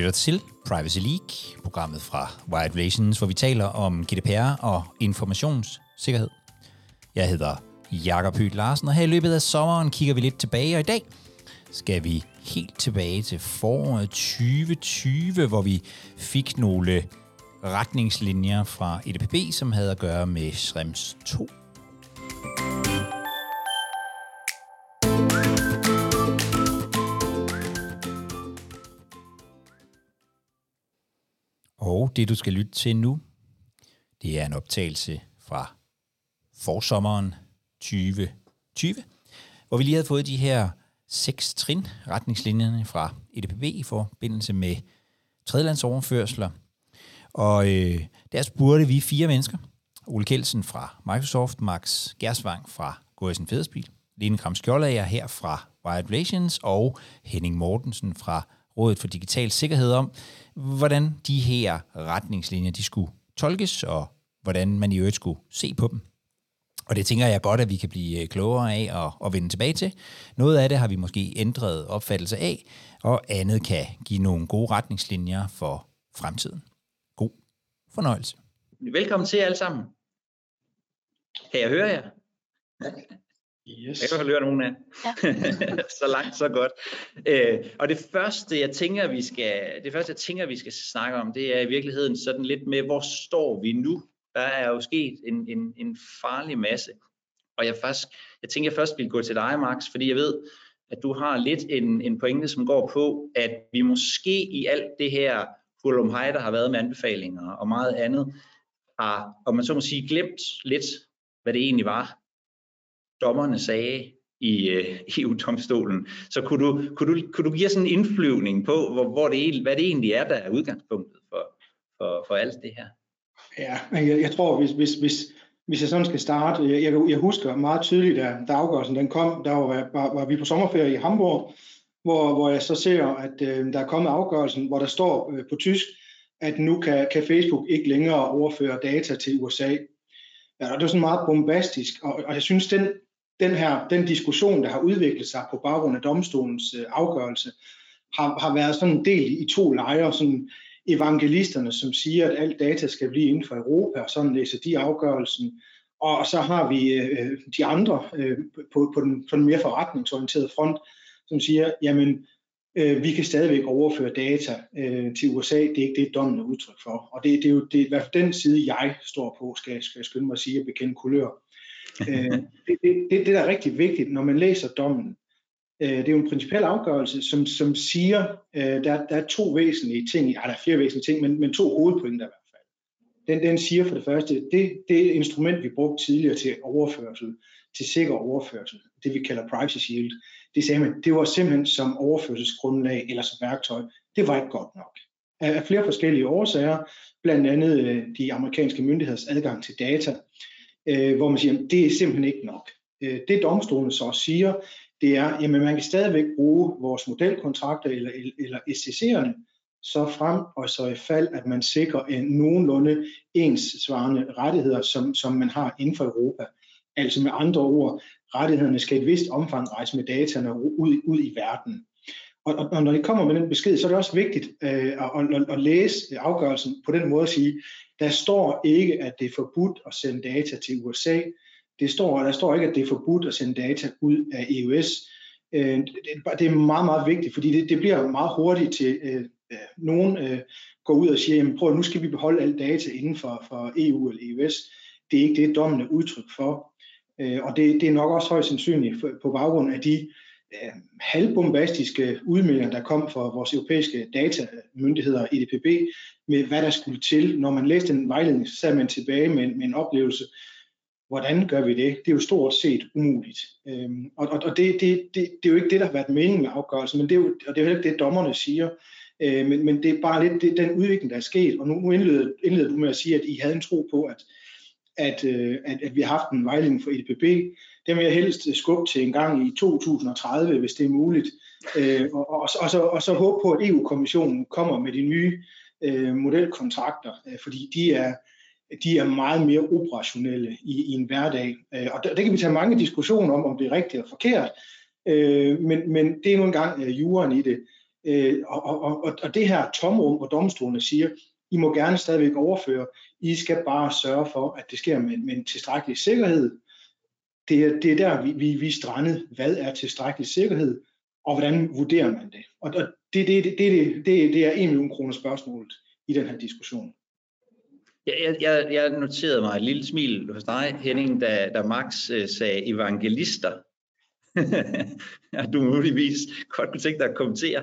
lytter til Privacy League, programmet fra Wired Relations, hvor vi taler om GDPR og informationssikkerhed. Jeg hedder Jakob Høgh Larsen, og her i løbet af sommeren kigger vi lidt tilbage, og i dag skal vi helt tilbage til foråret 2020, hvor vi fik nogle retningslinjer fra EDPB, som havde at gøre med SREMS 2 Og det, du skal lytte til nu, det er en optagelse fra forsommeren 2020, hvor vi lige havde fået de her seks trin retningslinjerne fra EDPB i forbindelse med tredjelandsoverførsler. Og øh, der spurgte vi fire mennesker. Ole Kelsen fra Microsoft, Max Gersvang fra GSN Federspil, Lene Kram Skjoldager her fra Wired Relations og Henning Mortensen fra Rådet for Digital Sikkerhed om, hvordan de her retningslinjer de skulle tolkes, og hvordan man i øvrigt skulle se på dem. Og det tænker jeg godt, at vi kan blive øh, klogere af og, og vende tilbage til. Noget af det har vi måske ændret opfattelse af, og andet kan give nogle gode retningslinjer for fremtiden. God fornøjelse. Velkommen til alle sammen. Kan jeg høre jer? Yes. Jeg kan høre nogen af. Ja. så langt, så godt. Øh, og det første, jeg tænker, vi skal, det første, jeg tænker, vi skal snakke om, det er i virkeligheden sådan lidt med, hvor står vi nu? Der er jo sket en, en, en farlig masse. Og jeg, først, jeg tænker, jeg først vil gå til dig, Max, fordi jeg ved, at du har lidt en, en pointe, som går på, at vi måske i alt det her hej, der har været med anbefalinger og meget andet, har, om man så må sige, glemt lidt, hvad det egentlig var, dommerne sagde i øh, EU-domstolen. Så kunne du, kunne, du, kunne du give sådan en indflyvning på, hvor, hvor det, hvad det egentlig er, der er udgangspunktet for, for, for alt det her? Ja, jeg, jeg tror, hvis, hvis, hvis, hvis jeg sådan skal starte, jeg, jeg, jeg husker meget tydeligt, da, da afgørelsen den kom, der var, var, var vi på sommerferie i Hamburg, hvor, hvor jeg så ser, at øh, der er kommet afgørelsen, hvor der står øh, på tysk, at nu kan, kan Facebook ikke længere overføre data til USA. Ja, og det er sådan meget bombastisk, og, og jeg synes, den, den her den diskussion, der har udviklet sig på baggrund af domstolens øh, afgørelse, har, har været sådan en del i to lejre. Sådan evangelisterne, som siger, at alt data skal blive inden for Europa, og sådan læser de afgørelsen. Og så har vi øh, øh, de andre øh, på, på, den, på den mere forretningsorienterede front, som siger, jamen øh, vi kan stadigvæk overføre data øh, til USA. Det er ikke det, dommen er udtryk for. Og det, det er jo det, i hvert fald den side, jeg står på, skal, skal jeg skynde mig at sige, at bekende kulør øh, det, det, det, det, der er rigtig vigtigt, når man læser dommen, øh, det er jo en principiel afgørelse, som, som siger, øh, der, der er to væsentlige ting, ja, der er fire væsentlige ting, men, men to hovedpointer i hvert fald. Den, den siger for det første, det, det instrument, vi brugte tidligere til overførsel, til sikker overførsel, det vi kalder privacy shield, det sagde man, det var simpelthen som overførselsgrundlag eller som værktøj, det var ikke godt nok. Af flere forskellige årsager, blandt andet øh, de amerikanske myndigheders adgang til data, øh, hvor man siger, at det er simpelthen ikke nok. Øh, det domstolen så siger, det er, at man kan stadigvæk bruge vores modelkontrakter eller, eller SCC'erne, så frem og så i fald, at man sikrer en nogenlunde enssvarende rettigheder, som, som man har inden for Europa. Altså med andre ord, rettighederne skal i et vist omfang rejse med dataene ud, ud i verden. Og, og, og når de kommer med den besked, så er det også vigtigt øh, at, at, at læse afgørelsen på den måde at sige, der står ikke, at det er forbudt at sende data til USA. Det står, der står ikke, at det er forbudt at sende data ud af EUS. Øh, det er meget, meget vigtigt, fordi det, det bliver meget hurtigt til, øh, nogen øh, går ud og siger, jamen prøv, nu skal vi beholde alt data inden for, for EU eller EUS. Det er ikke det, dommen er udtryk for. Øh, og det, det er nok også højst sandsynligt på baggrund af de øh, halvbombastiske udmeldinger, der kom fra vores europæiske datamyndigheder, EDPB, med hvad der skulle til. Når man læste en vejledning, så sad man tilbage med, med en oplevelse, hvordan gør vi det? Det er jo stort set umuligt. Øhm, og og, og det, det, det, det er jo ikke det, der har været meningen med afgørelsen, men det er jo, og det er jo ikke det, dommerne siger. Øh, men, men det er bare lidt det, den udvikling, der er sket. Og nu, nu indleder, indleder du med at sige, at I havde en tro på, at, at, øh, at, at vi har haft en vejledning for EDPB. Det vil jeg helst øh, skubbe til en gang i 2030, hvis det er muligt. Øh, og, og, og, så, og så håbe på, at EU-kommissionen kommer med de nye øh, modelkontrakter, øh, fordi de er, de er meget mere operationelle i, i en hverdag. Øh, og der, der kan vi tage mange diskussioner om, om det er rigtigt eller forkert, øh, men, men det er nu engang øh, juren i det. Øh, og, og, og, og det her tomrum, hvor domstolene siger, I må gerne stadigvæk overføre, I skal bare sørge for, at det sker med, med en tilstrækkelig sikkerhed. Det er, det er der, vi, vi, vi er strandet. Hvad er tilstrækkelig sikkerhed, og hvordan vurderer man det? Og, og det, det, det, det, det, det er en million kroner spørgsmålet i den her diskussion. Jeg, jeg, jeg noterede mig et lille smil hos dig, Henning, da, da Max øh, sagde evangelister. at du muligvis godt kunne tænke dig at kommentere.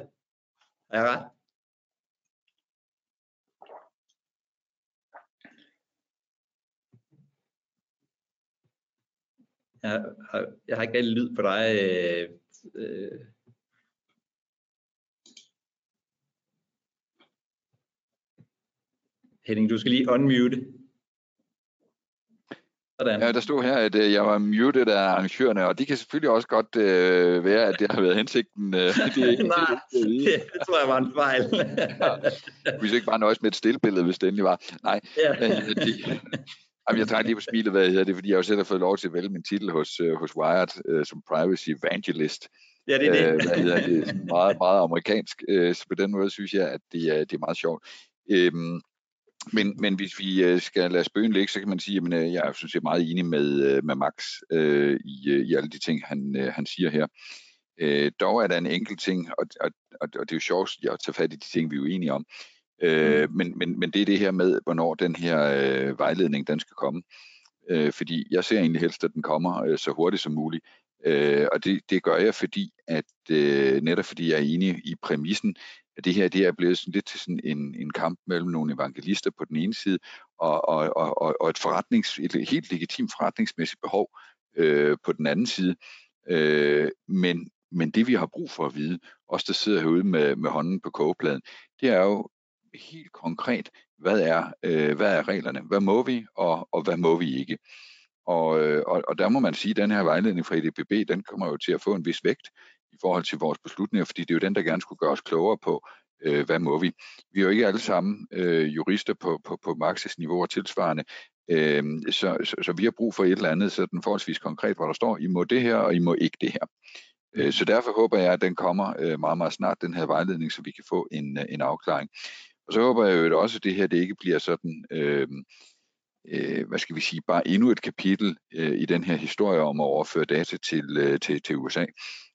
Er jeg ret? Jeg har, jeg har ikke rigtig lyd på dig. Øh, øh. Henning, du skal lige unmute. Sådan. Ja, der stod her, at øh, jeg var muted af arrangørerne, og de kan selvfølgelig også godt øh, være, at det har været hensigten. Øh, det, Nej, det, det tror jeg var en fejl. ja. Hvis ikke bare nøjes med et stillbillede, hvis det endelig var. Nej, ja. øh, de, Jamen, jeg trækker lige på smilet, hvad hedder det, fordi jeg jo selv har fået lov til at vælge min titel hos, øh, hos Wired øh, som Privacy Evangelist. Ja, det er det. Øh, hvad hedder det? Meget, meget amerikansk, øh, så på den måde synes jeg, at det er, det er meget sjovt. Øhm, men, men hvis vi skal lade spøgen ligge, så kan man sige, at jeg synes, jeg er meget enig med, med Max øh, i, i alle de ting, han, han siger her. Øh, dog er der en enkelt ting, og, og, og, og det er jo sjovt at tage fat i de ting, vi er uenige om. Mm. Øh, mm. men, men, men det er det her med, hvornår den her øh, vejledning den skal komme. Øh, fordi jeg ser egentlig helst, at den kommer øh, så hurtigt som muligt. Øh, og det, det gør jeg, fordi at øh, netop fordi jeg er enig i præmissen, at det her det er blevet sådan lidt til sådan en, en kamp mellem nogle evangelister på den ene side, og, og, og, og et, forretnings, et helt legitimt forretningsmæssigt behov øh, på den anden side. Øh, men, men det vi har brug for at vide, os der sidder herude med, med hånden på kogepladen, det er jo helt konkret, hvad er, øh, hvad er reglerne? Hvad må vi, og, og hvad må vi ikke? Og, øh, og, og der må man sige, at den her vejledning fra EDBB, den kommer jo til at få en vis vægt i forhold til vores beslutninger, fordi det er jo den, der gerne skulle gøre os klogere på, øh, hvad må vi. Vi er jo ikke alle sammen øh, jurister på, på, på Max's niveau og tilsvarende, øh, så, så, så vi har brug for et eller andet sådan forholdsvis konkret, hvor der står, I må det her, og I må ikke det her. Øh, så derfor håber jeg, at den kommer øh, meget, meget snart, den her vejledning, så vi kan få en, en afklaring. Og så håber jeg jo også, at det her det ikke bliver sådan, øh, øh, hvad skal vi sige, bare endnu et kapitel øh, i den her historie om at overføre data til, øh, til, til USA.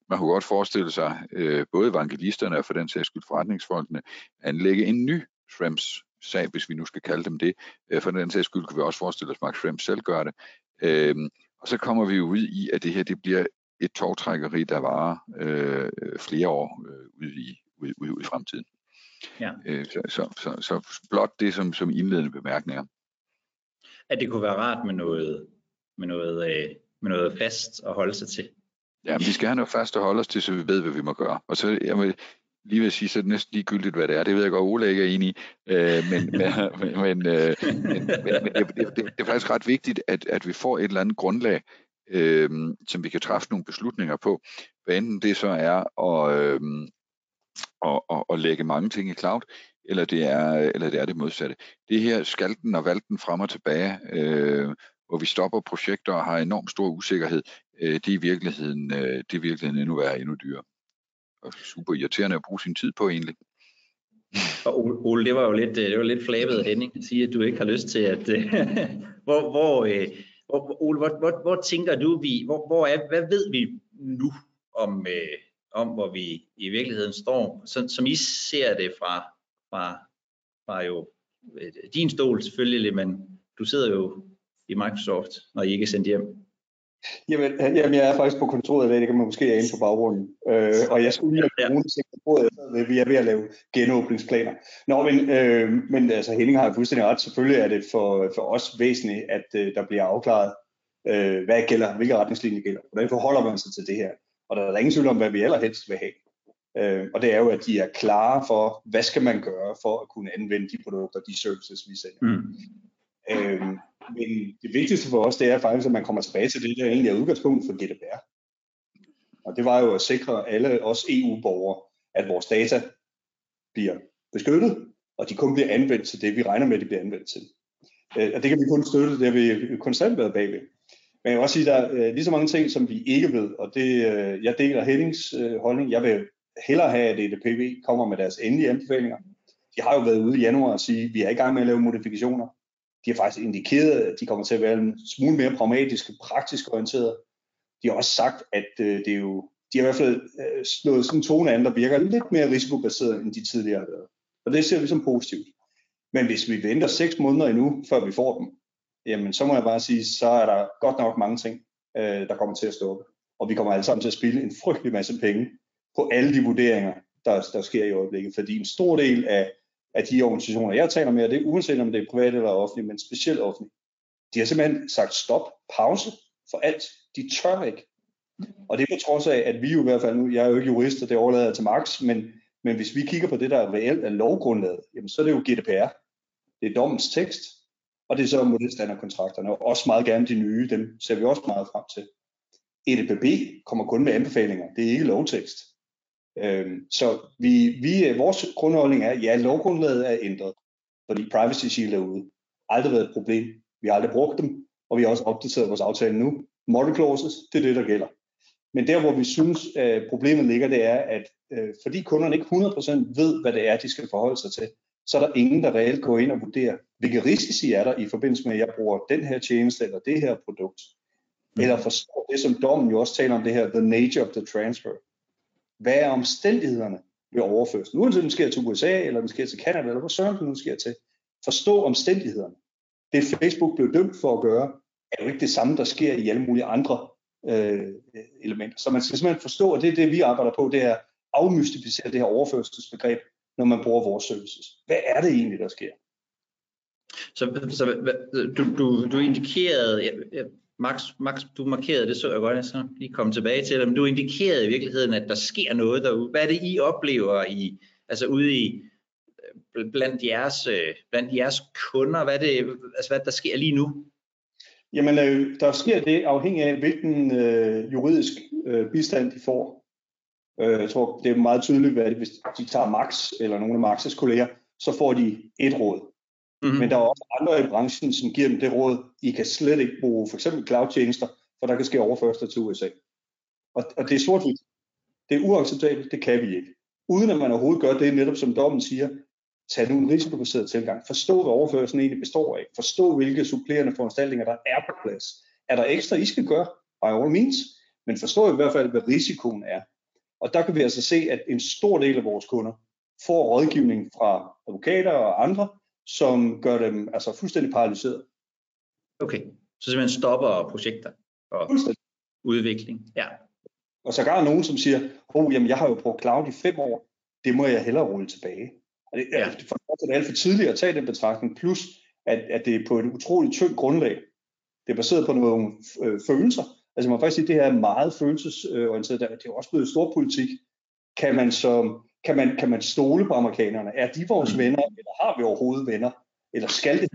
Man kunne godt forestille sig, øh, både evangelisterne og for den sags skyld forretningsfolkene, anlægge en ny Schrems sag, hvis vi nu skal kalde dem det. Øh, for den sags skyld kan vi også forestille os, at Mark Schrems selv gør det. Øh, og så kommer vi jo ud i, at det her det bliver et togtrækkeri, der varer øh, flere år øh, ud, i, ud, ud, ud i fremtiden. Ja. Øh, så, så, så, så blot det som, som indledende bemærkninger. At det kunne være rart med noget, med noget, øh, med noget fast at holde sig til. Ja, vi skal have noget fast at holde os til, så vi ved, hvad vi må gøre. Og så, jeg vil lige vil sige, så er det næsten ligegyldigt, hvad det er. Det ved jeg godt, Ole ikke er enig i. Øh, men, men, men, øh, men, men, men det, det, det, det er faktisk ret vigtigt, at, at vi får et eller andet grundlag, øh, som vi kan træffe nogle beslutninger på. Hvad enten det så er at, øh, og, og, og lægge mange ting i cloud, eller det er, eller det, er det modsatte. Det her skal den og valgten frem og tilbage, øh, hvor vi stopper projekter og har enormt stor usikkerhed, øh, det, er i virkeligheden, øh, det er i virkeligheden endnu værre, endnu dyrere. Og super irriterende at bruge sin tid på egentlig. Og Ole, det var jo lidt, øh, det var lidt flabet Henning at sige, at du ikke har lyst til at... hvor, hvor, øh, hvor, Ole, hvor, hvor, hvor tænker du, vi, hvor, hvor er, hvad ved vi nu om, øh, om, hvor vi i virkeligheden står, så, som I ser det fra, fra, fra jo øh, din stol selvfølgelig, men du sidder jo i Microsoft, når I ikke er sendt hjem. Jamen, øh, jamen, jeg er faktisk på kontoret i dag, det kan man måske inde på baggrunden. Øh, og jeg skulle lige have nogle ting på bordet, vi er ved at lave genåbningsplaner. Nå, men, øh, men altså, Henning har fuldstændig ret. Selvfølgelig er det for, for os væsentligt, at øh, der bliver afklaret, øh, hvad gælder, hvilke retningslinjer gælder. Hvordan forholder man sig til det her? Og der er ingen tvivl om, hvad vi allerhelst vil have. Øh, og det er jo, at de er klare for, hvad skal man gøre for at kunne anvende de produkter, de services, vi sælger. Mm. Øh, men det vigtigste for os, det er faktisk, at man kommer tilbage til det, der egentlig er udgangspunktet for GDPR. Og det var jo at sikre alle os EU-borgere, at vores data bliver beskyttet, og de kun bliver anvendt til det, vi regner med, at de bliver anvendt til. Øh, og det kan vi kun støtte, det har vi konstant været bagved. Men jeg vil også sige, at der er øh, lige så mange ting, som vi ikke ved, og det, øh, jeg deler Hennings øh, holdning. Jeg vil hellere have, at EDPV kommer med deres endelige anbefalinger. De har jo været ude i januar og sige, at vi er i gang med at lave modifikationer. De har faktisk indikeret, at de kommer til at være en smule mere pragmatiske, praktisk orienteret. De har også sagt, at det er jo, de har i hvert fald slået sådan en tone an, der virker lidt mere risikobaseret, end de tidligere har været. Og det ser vi som positivt. Men hvis vi venter seks måneder endnu, før vi får dem, jamen så må jeg bare sige, så er der godt nok mange ting, øh, der kommer til at stoppe. Og vi kommer alle sammen til at spille en frygtelig masse penge på alle de vurderinger, der, der sker i øjeblikket. Fordi en stor del af, af de organisationer, jeg taler med, og det er uanset om det er privat eller offentligt, men specielt offentligt, de har simpelthen sagt stop, pause for alt. De tør ikke. Og det er på trods af, at vi jo i hvert fald nu, jeg er jo ikke jurist, og det overlader jeg til Max, men, men hvis vi kigger på det, der reelt er lovgrundlaget, jamen så er det jo GDPR. Det er dommens tekst, og det er så modelstandardkontrakterne, og også meget gerne de nye, dem ser vi også meget frem til. EDPB kommer kun med anbefalinger, det er ikke lovtekst. Øhm, så vi, vi, øh, vores grundholdning er, ja, lovgrundlaget er ændret, fordi Privacy Shield er ude. Aldrig været et problem. Vi har aldrig brugt dem, og vi har også opdateret vores aftale nu. Model clauses, det er det, der gælder. Men der, hvor vi synes, øh, problemet ligger, det er, at øh, fordi kunderne ikke 100% ved, hvad det er, de skal forholde sig til, så er der ingen, der reelt går ind og vurderer, hvilke risici er der i forbindelse med, at jeg bruger den her tjeneste eller det her produkt. Eller forstår det, som dommen jo også taler om det her, the nature of the transfer. Hvad er omstændighederne ved overførsel? Uanset om den sker til USA, eller den sker til Canada, eller hvor søren den sker til. Forstå omstændighederne. Det Facebook blev dømt for at gøre, er jo ikke det samme, der sker i alle mulige andre øh, elementer. Så man skal simpelthen forstå, og det er det, vi arbejder på, det er at afmystificere det her overførselsbegreb, når man bruger vores services. Hvad er det egentlig, der sker? Så, så du, du, du indikerede, ja, Max, Max, du markerede det, så jeg godt, jeg så lige komme tilbage til det, men du indikerede i virkeligheden, at der sker noget derude. Hvad er det, I oplever i, altså ude i, blandt jeres, øh, blandt jeres kunder? Hvad er det, altså hvad der sker lige nu? Jamen, øh, der sker det afhængig af, hvilken øh, juridisk øh, bistand de får. Øh, jeg tror, det er meget tydeligt, at hvis de tager Max eller nogle af Max's kolleger, så får de et råd. Mm-hmm. Men der er også andre i branchen, som giver dem det råd, I kan slet ikke bruge for eksempel cloud-tjenester, for der kan ske overførsler til USA. Og, og det er sort Det er uacceptabelt, det kan vi ikke. Uden at man overhovedet gør det, netop som dommen siger, tag nu en risikobaseret tilgang. Forstå, hvad overførelsen egentlig består af. Forstå, hvilke supplerende foranstaltninger, der er på plads. Er der ekstra, I skal gøre? By all means. Men forstå i hvert fald, hvad risikoen er. Og der kan vi altså se, at en stor del af vores kunder får rådgivning fra advokater og andre, som gør dem altså fuldstændig paralyseret. Okay, så simpelthen stopper projekter og udvikling. Ja. Og så er nogen, som siger, oh, jamen, jeg har jo brugt cloud i fem år, det må jeg hellere rulle tilbage. Og det, ja. for det er alt for tidligt at tage den betragtning, plus at, at det er på et utroligt tyndt grundlag. Det er baseret på nogle øh, følelser. Altså man kan faktisk sige, at det her er meget følelsesorienteret. Det er jo også blevet stor politik. Kan man, så, kan, man, kan man stole på amerikanerne? Er de vores mm. venner, eller har vi overhovedet venner? Eller skal det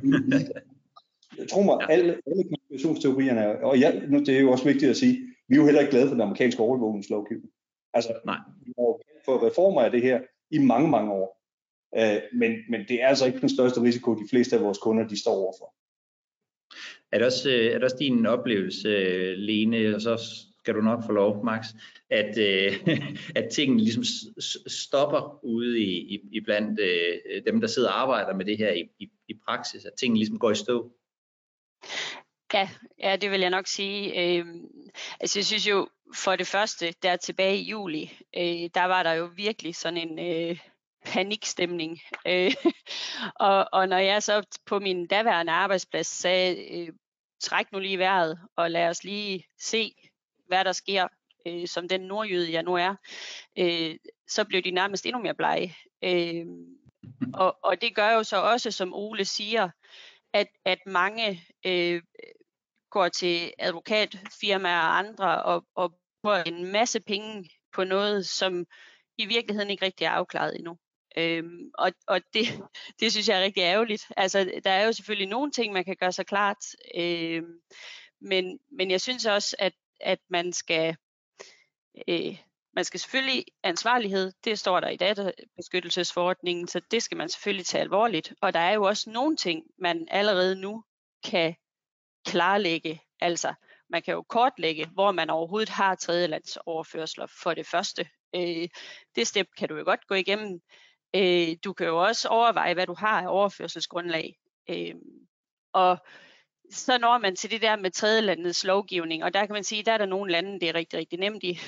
Jeg tror mig, alle, alle konspirationsteorierne, og ja, nu, det er jo også vigtigt at sige, vi er jo heller ikke glade for den amerikanske overvågningslovgivning. Altså, Nej. vi har for reformer af det her i mange, mange år. Øh, men, men det er altså ikke den største risiko, de fleste af vores kunder de står overfor. Er det også, øh, er det også din oplevelse, Lene, og så skal du nok få lov, Max, at, øh, at tingene ligesom stopper ude i, i, i blandt øh, dem, der sidder og arbejder med det her i, i, i praksis, at tingene ligesom går i stå? Ja, ja, det vil jeg nok sige. Øh, altså jeg synes jo, for det første, der tilbage i juli, øh, der var der jo virkelig sådan en... Øh, panikstemning. Øh, og, og når jeg så på min daværende arbejdsplads sagde, øh, træk nu lige vejret, og lad os lige se, hvad der sker, øh, som den nordjyde jeg nu er, øh, så blev de nærmest endnu mere blege. Øh, og, og det gør jo så også, som Ole siger, at, at mange øh, går til advokatfirmaer og andre og, og bruger en masse penge på noget, som i virkeligheden ikke rigtig er afklaret endnu. Øhm, og og det, det synes jeg er rigtig ærgerligt. Altså, der er jo selvfølgelig nogle ting, man kan gøre sig klart, øhm, men, men jeg synes også, at, at man skal øh, man skal selvfølgelig ansvarlighed, det står der i databeskyttelsesforordningen, så det skal man selvfølgelig tage alvorligt. Og der er jo også nogle ting, man allerede nu kan klarlægge. Altså, man kan jo kortlægge, hvor man overhovedet har tredjelandsoverførsler for det første. Øh, det step kan du jo godt gå igennem. Øh, du kan jo også overveje, hvad du har af overførselsgrundlag. Øh, og så når man til det der med tredjelandets lovgivning, og der kan man sige, der er der nogle lande, det er rigtig, rigtig nemt i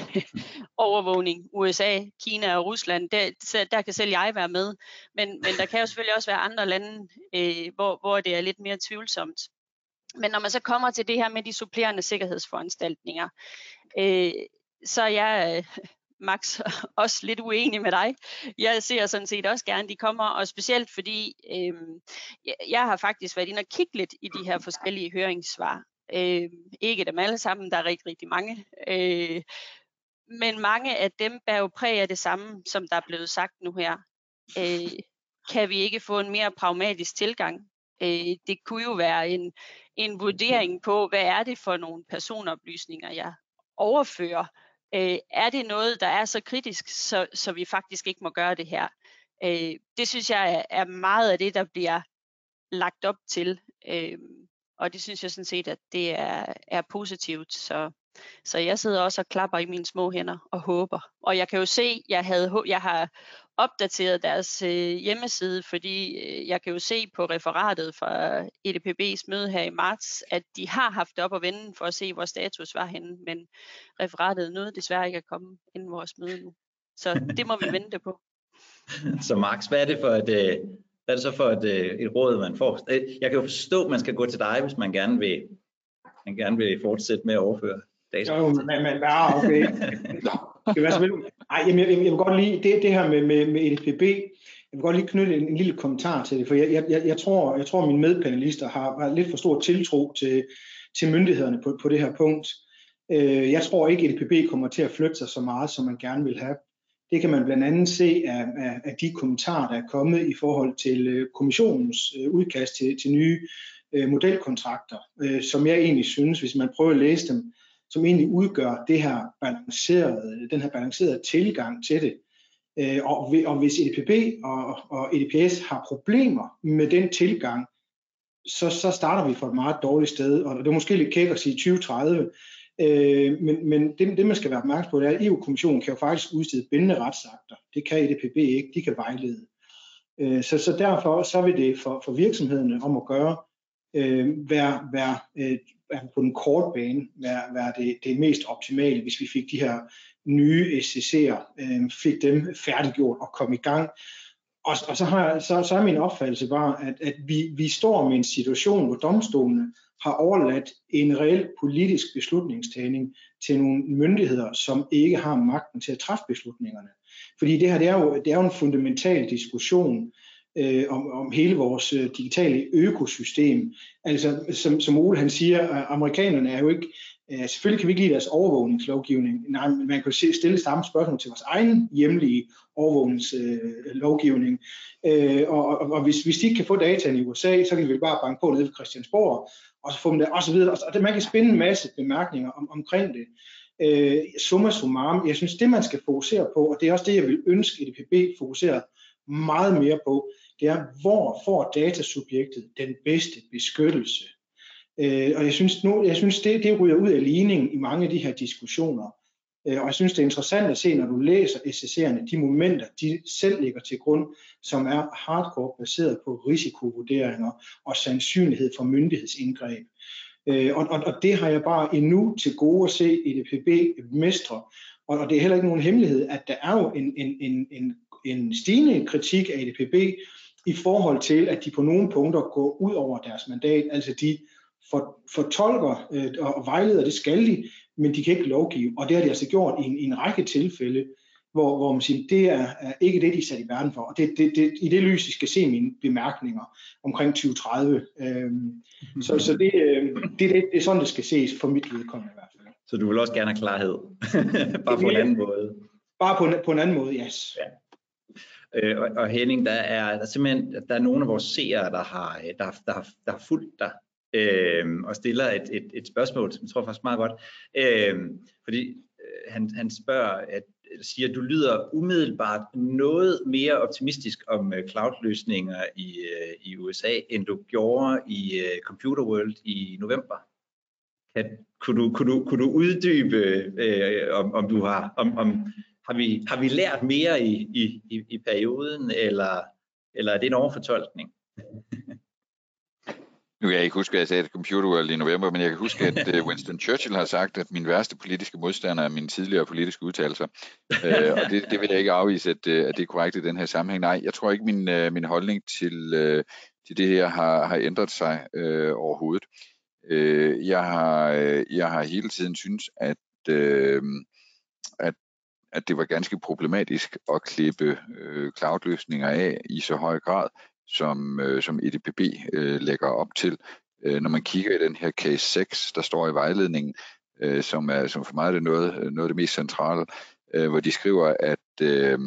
overvågning. USA, Kina og Rusland, der, der kan selv jeg være med. Men, men der kan jo selvfølgelig også være andre lande, øh, hvor, hvor det er lidt mere tvivlsomt. Men når man så kommer til det her med de supplerende sikkerhedsforanstaltninger, øh, så er jeg Max, også lidt uenig med dig. Jeg ser sådan set også gerne, de kommer, og specielt fordi øh, jeg har faktisk været inde og kigge lidt i de her forskellige høringssvar. Øh, ikke dem alle sammen, der er rigtig, rigtig mange. Øh, men mange af dem bærer jo præg af det samme, som der er blevet sagt nu her. Øh, kan vi ikke få en mere pragmatisk tilgang? Øh, det kunne jo være en, en vurdering på, hvad er det for nogle personoplysninger, jeg overfører øh, er det noget, der er så kritisk, så, så vi faktisk ikke må gøre det her? Øh, det synes jeg er, er meget af det, der bliver lagt op til. Øh, og det synes jeg sådan set, at det er, er positivt. Så, så jeg sidder også og klapper i mine små hænder og håber. Og jeg kan jo se, jeg havde, jeg har opdateret deres øh, hjemmeside, fordi øh, jeg kan jo se på referatet fra EDPB's møde her i marts, at de har haft op at vende for at se, hvor status var henne, men referatet nåede desværre ikke at komme inden vores møde nu. Så det må vi vente på. Så Max, hvad er det for et, øh, hvad er det så for et, øh, et råd, man får? Øh, jeg kan jo forstå, at man skal gå til dig, hvis man gerne vil, man gerne vil fortsætte med at overføre data. Jo, men, men ja, okay. det være selvfølgelig. Ej, jamen, jeg, jeg, vil godt lige, det, det her med, med, med LPB, jeg vil godt lige knytte en, en lille kommentar til det, for jeg, jeg, jeg, tror, jeg tror, at mine medpanelister har, har lidt for stor tiltro til, til myndighederne på, på det her punkt. Øh, jeg tror ikke, at LPB kommer til at flytte sig så meget, som man gerne vil have. Det kan man blandt andet se af, af, af de kommentarer, der er kommet i forhold til øh, kommissionens øh, udkast til, til nye øh, modelkontrakter, øh, som jeg egentlig synes, hvis man prøver at læse dem, som egentlig udgør det her balancerede, den her balancerede tilgang til det. Øh, og, og hvis EDPB og, og EDPS har problemer med den tilgang, så, så starter vi fra et meget dårligt sted, og det er måske lidt kæk at sige 2030, øh, men, men det, det man skal være opmærksom på, det er, at EU-kommissionen kan jo faktisk udstede bindende retsakter. Det kan EDPB ikke, de kan vejlede. Øh, så, så derfor så vil det for, for virksomhederne om at gøre øh, være, være øh, på den korte bane være, være det, det mest optimale, hvis vi fik de her nye SCC'er, øh, fik dem færdiggjort og kom i gang. Og, og så, har, så, så er min opfattelse bare, at, at vi, vi står med en situation, hvor domstolene har overladt en reel politisk beslutningstagning til nogle myndigheder, som ikke har magten til at træffe beslutningerne. Fordi det her det er, jo, det er jo en fundamental diskussion øh, om, om hele vores øh, digitale økosystem. Altså, som, som Ole han siger, øh, amerikanerne er jo ikke, øh, selvfølgelig kan vi ikke lide deres overvågningslovgivning, nej, men man kan jo stille samme spørgsmål til vores egen hjemlige overvågningslovgivning. Øh, og, og, og hvis, hvis de ikke kan få data i USA, så kan vi vel bare banke på nede ved Christiansborg, og så få dem der, og så videre. Og det, man kan spænde en masse bemærkninger om, omkring det. Øh, summa summarum, jeg synes, det man skal fokusere på, og det er også det, jeg vil ønske, at EDPB fokuserer meget mere på, det er, hvor får datasubjektet den bedste beskyttelse? Øh, og jeg synes, nu, jeg synes det, det ryger ud af ligningen i mange af de her diskussioner. Øh, og jeg synes, det er interessant at se, når du læser SSC'erne, de momenter, de selv ligger til grund, som er hardcore baseret på risikovurderinger og sandsynlighed for myndighedsindgreb. Øh, og, og, og det har jeg bare endnu til gode at se i DPB mestre. Og, og det er heller ikke nogen hemmelighed, at der er jo en, en, en, en, en stigende kritik af EDPB, i forhold til, at de på nogle punkter går ud over deres mandat. Altså de for, fortolker øh, og vejleder, det skal de, men de kan ikke lovgive. Og det har de altså gjort i en, i en række tilfælde, hvor, hvor man siger, det er, er ikke det, de er sat i verden for. Og det, det, det, i det lys, I skal se mine bemærkninger omkring 2030. Øhm, mm-hmm. Så, så det, øh, det, det, det er sådan, det skal ses for mit vedkommende i hvert fald. Så du vil også gerne have klarhed? Bare på en anden måde? Bare på en, på en anden måde, yes. Ja. Øh, og, og Henning, der er, der er simpelthen der er nogle af vores seere, der har, øh, der, der, der har fulgt dig øh, og stiller et, et, et spørgsmål, som jeg tror faktisk meget godt. Øh, fordi øh, han, han spørger, at siger, at du lyder umiddelbart noget mere optimistisk om øh, cloud-løsninger i, i USA, end du gjorde i Computer World i november. Kan, kunne, du, kunne, du, kunne du uddybe, øh, om, om du har, om, om har, vi, har vi lært mere i, i, i, i perioden, eller, eller er det en overfortolkning? Nu kan jeg ikke huske, at jeg sagde det computer i november, men jeg kan huske, at øh, Winston Churchill har sagt, at min værste politiske modstander er mine tidligere politiske udtalelser. øh, og det, det vil jeg ikke afvise, at, øh, at det er korrekt i den her sammenhæng. Nej, jeg tror ikke, min, øh, min holdning til, til det her har, har ændret sig øh, overhovedet. Øh, jeg, har, jeg har hele tiden synes, at, øh, at det var ganske problematisk at klippe øh, cloud-løsninger af i så høj grad, som, øh, som EDPB øh, lægger op til. Øh, når man kigger i den her case 6, der står i vejledningen, øh, som, er, som for mig er det noget, noget af det mest centrale, øh, hvor de skriver, at, øh,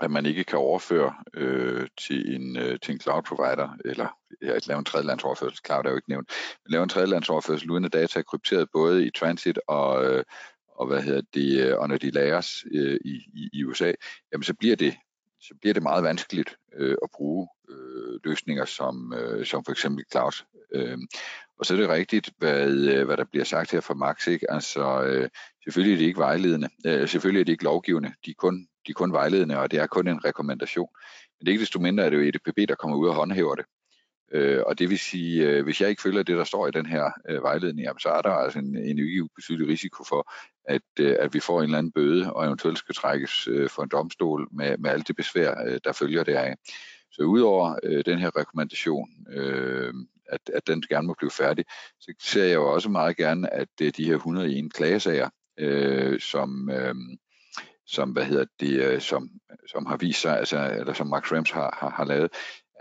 at man ikke kan overføre øh, til, en, øh, til en cloud provider, eller ja, lave en tredjelandsoverførsel, cloud er jo ikke nævnt, men lave en tredjelandsoverførsel uden at data er krypteret både i transit og, øh, og hvad hedder det, øh, og når de lagres øh, i, i, i USA, jamen så bliver det så bliver det meget vanskeligt øh, at bruge øh, løsninger som, øh, som for eksempel cloud. Øh, og så er det rigtigt, hvad, øh, hvad der bliver sagt her fra Max. Ikke? Altså, øh, selvfølgelig er det ikke vejledende. Øh, selvfølgelig er det ikke lovgivende. De er, kun, de er kun vejledende, og det er kun en rekommendation. Men det er ikke desto mindre, er det jo EDPB, der kommer ud og håndhæver det. Øh, og det vil sige, øh, hvis jeg ikke følger det, der står i den her øh, vejledning, jamen, så er der altså en, en ikke ubetydelig risiko for, at, øh, at vi får en eller anden bøde, og eventuelt skal trækkes øh, for en domstol med, med alt det besvær, øh, der følger deraf. Så udover øh, den her rekommendation, øh, at, at den gerne må blive færdig, så ser jeg jo også meget gerne, at øh, de her 101 klagesager, øh, som, øh, som, hvad hedder det, øh, som, som har vist sig, altså, eller som Max Rams har, har, har lavet,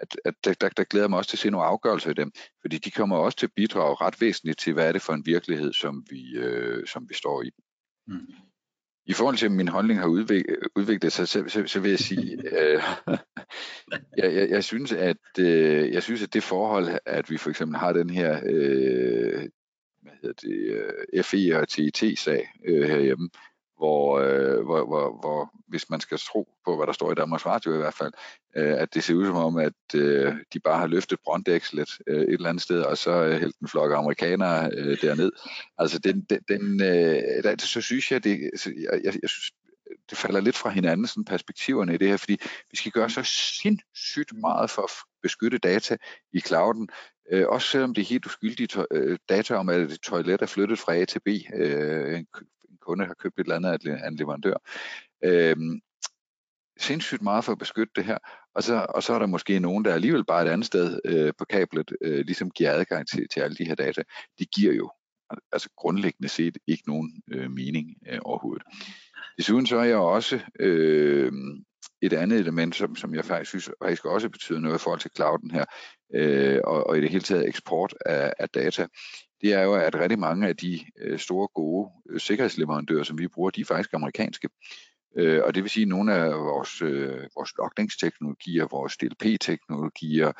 at, at der, der, der glæder mig også til at se nogle afgørelser i dem, fordi de kommer også til at bidrage ret væsentligt til, hvad er det for en virkelighed, som vi, øh, som vi står i. Mm. I forhold til, at min holdning har udviklet, udviklet sig, så, så, så vil jeg sige, øh, jeg, jeg, jeg, synes, at, øh, jeg synes, at det forhold, at vi for eksempel har den her øh, hvad hedder det, øh, FE og TIT-sag øh, herhjemme, hvor, øh, hvor, hvor, hvor hvis man skal tro på, hvad der står i Danmarks Radio i hvert fald, øh, at det ser ud som om, at øh, de bare har løftet brøndækslet øh, et eller andet sted, og så øh, hældt en flok amerikanere øh, derned. Altså, den, den, den, øh, der, så synes jeg, det, jeg, jeg, jeg synes, det falder lidt fra hinanden, sådan perspektiverne i det her, fordi vi skal gøre så sindssygt meget for at beskytte data i clouden, øh, også selvom det er helt uskyldige øh, data om, at et toilet er flyttet fra A til B, øh, kunde har købt et eller andet af en leverandør. Øhm, sindssygt meget for at beskytte det her, og så, og så er der måske nogen, der alligevel bare et andet sted øh, på kablet, øh, ligesom giver adgang til, til alle de her data. Det giver jo altså grundlæggende set ikke nogen øh, mening øh, overhovedet. Desuden så er jeg også øh, et andet element, som, som jeg faktisk synes faktisk også betyder noget i forhold til clouden her, øh, og, og i det hele taget eksport af, af data det er jo, at rigtig mange af de øh, store, gode øh, sikkerhedsleverandører, som vi bruger, de er faktisk amerikanske. Øh, og det vil sige, at nogle af vores, øh, vores logningsteknologier, vores DLP-teknologier,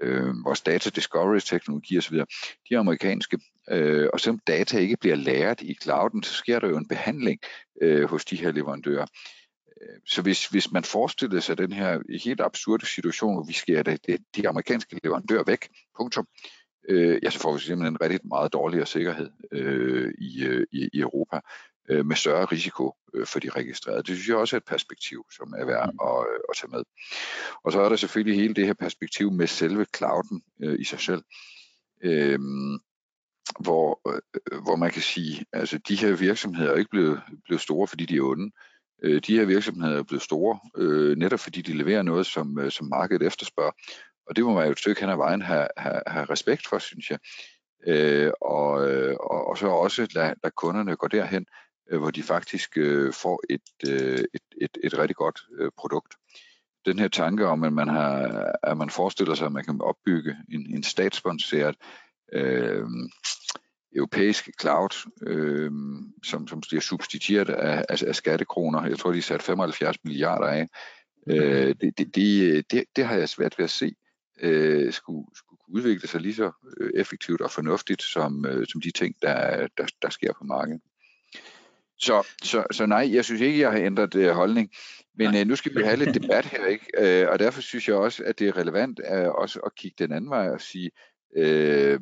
øh, vores data discovery-teknologier osv., de er amerikanske. Øh, og selvom data ikke bliver lært i clouden, så sker der jo en behandling øh, hos de her leverandører. Øh, så hvis, hvis man forestiller sig den her helt absurde situation, hvor vi skærer de, de amerikanske leverandører væk, punktum, øh, ja, så får vi simpelthen en rigtig meget dårligere sikkerhed øh, i, øh, i, i Europa øh, med større risiko øh, for de registrerede. Det synes jeg også er et perspektiv, som er værd mm. at, øh, at tage med. Og så er der selvfølgelig hele det her perspektiv med selve clouden øh, i sig selv. Øh, hvor, øh, hvor man kan sige, altså de her virksomheder er ikke blevet, blevet store, fordi de er onde. Øh, de her virksomheder er blevet store, øh, netop fordi de leverer noget, som, øh, som markedet efterspørger. Og det må man jo et stykke hen ad vejen have, have, have respekt for, synes jeg. Øh, og, øh, og, og så også lade, lade kunderne gå derhen, øh, hvor de faktisk øh, får et, øh, et, et, et rigtig godt øh, produkt. Den her tanke om, at man, har, at man forestiller sig, at man kan opbygge en, en statssponsoreret øh, europæisk cloud, øh, som, som bliver substitueret af, af, af skattekroner. Jeg tror, de er sat 75 milliarder af. Øh, det, det, det, det, det har jeg svært ved at se øh, skulle, skulle kunne udvikle sig lige så øh, effektivt og fornuftigt som, øh, som de ting, der, der, der sker på markedet. Så, så, så nej, jeg synes ikke, jeg har ændret øh, holdning. Men øh, nu skal vi have lidt debat her, ikke? Øh, og derfor synes jeg også, at det er relevant øh, også at kigge den anden vej og sige, øh,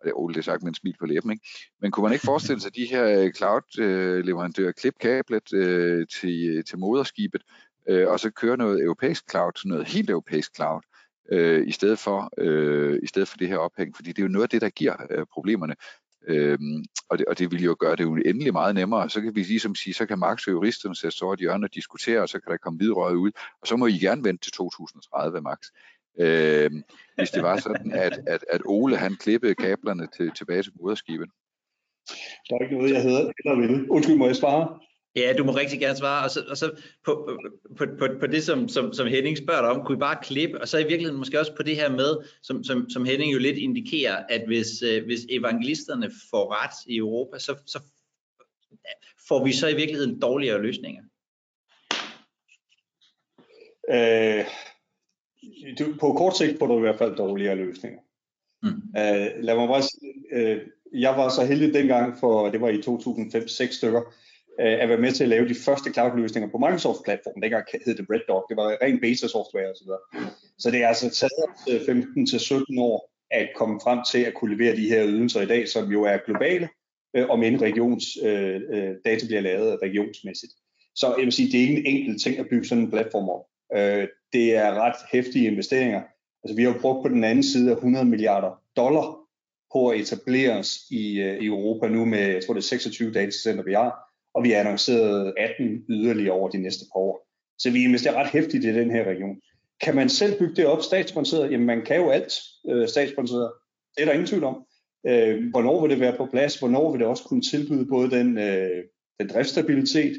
og det er Ole, det sagt med en smil på læben, ikke? Men kunne man ikke forestille sig, de her cloud-leverandører klippe kablet øh, til, til moderskibet, øh, og så køre noget europæisk cloud, noget helt europæisk cloud, øh, i, stedet for, øh, i stedet for det her ophæng, fordi det er jo noget af det, der giver øh, problemerne. Øhm, og, det, og det vil jo gøre det jo endelig meget nemmere. Så kan vi ligesom sige, så kan Max og juristerne sætte sig over et hjørne og diskutere, og så kan der komme videre ud. Og så må I gerne vente til 2030, Max. Øhm, hvis det var sådan, at, at, at Ole han klippede kablerne til, tilbage til moderskibet. Der er ikke noget, jeg hedder eller vil. Undskyld, må jeg svare? Ja, du må rigtig gerne svare. Og så, og så på, på, på, på det, som, som, som Henning spørger dig om, kunne I bare klippe, og så i virkeligheden måske også på det her med, som, som, som Henning jo lidt indikerer, at hvis, øh, hvis evangelisterne får ret i Europa, så, så får vi så i virkeligheden dårligere løsninger? Øh, du, på kort sigt får du i hvert fald dårligere løsninger. Mm. Øh, lad mig bare sige, øh, jeg var så heldig dengang, for det var i 2005-6 stykker, Øh, at være med til at lave de første cloud-løsninger på Microsoft-platformen. Dengang hed det Red Dog, det var ren beta-software osv. Så det er altså taget 15-17 år at komme frem til at kunne levere de her ydelser i dag, som jo er globale, øh, om en regions øh, øh, data bliver lavet regionsmæssigt. Så jeg vil sige, det er ikke en enkelt ting at bygge sådan en platform op. Øh, det er ret hæftige investeringer. Altså vi har jo brugt på den anden side af 100 milliarder dollar på at etablere os i, øh, i Europa nu med, jeg tror det er 26 datacenter, vi har, og vi har annonceret 18 yderligere over de næste par år. Så vi investerer ret hæftigt i den her region. Kan man selv bygge det op statssponsoreret? Jamen man kan jo alt øh, statssponsoreret. Det er der ingen tvivl om. Øh, hvornår vil det være på plads? Hvornår vil det også kunne tilbyde både den, øh, den driftsstabilitet,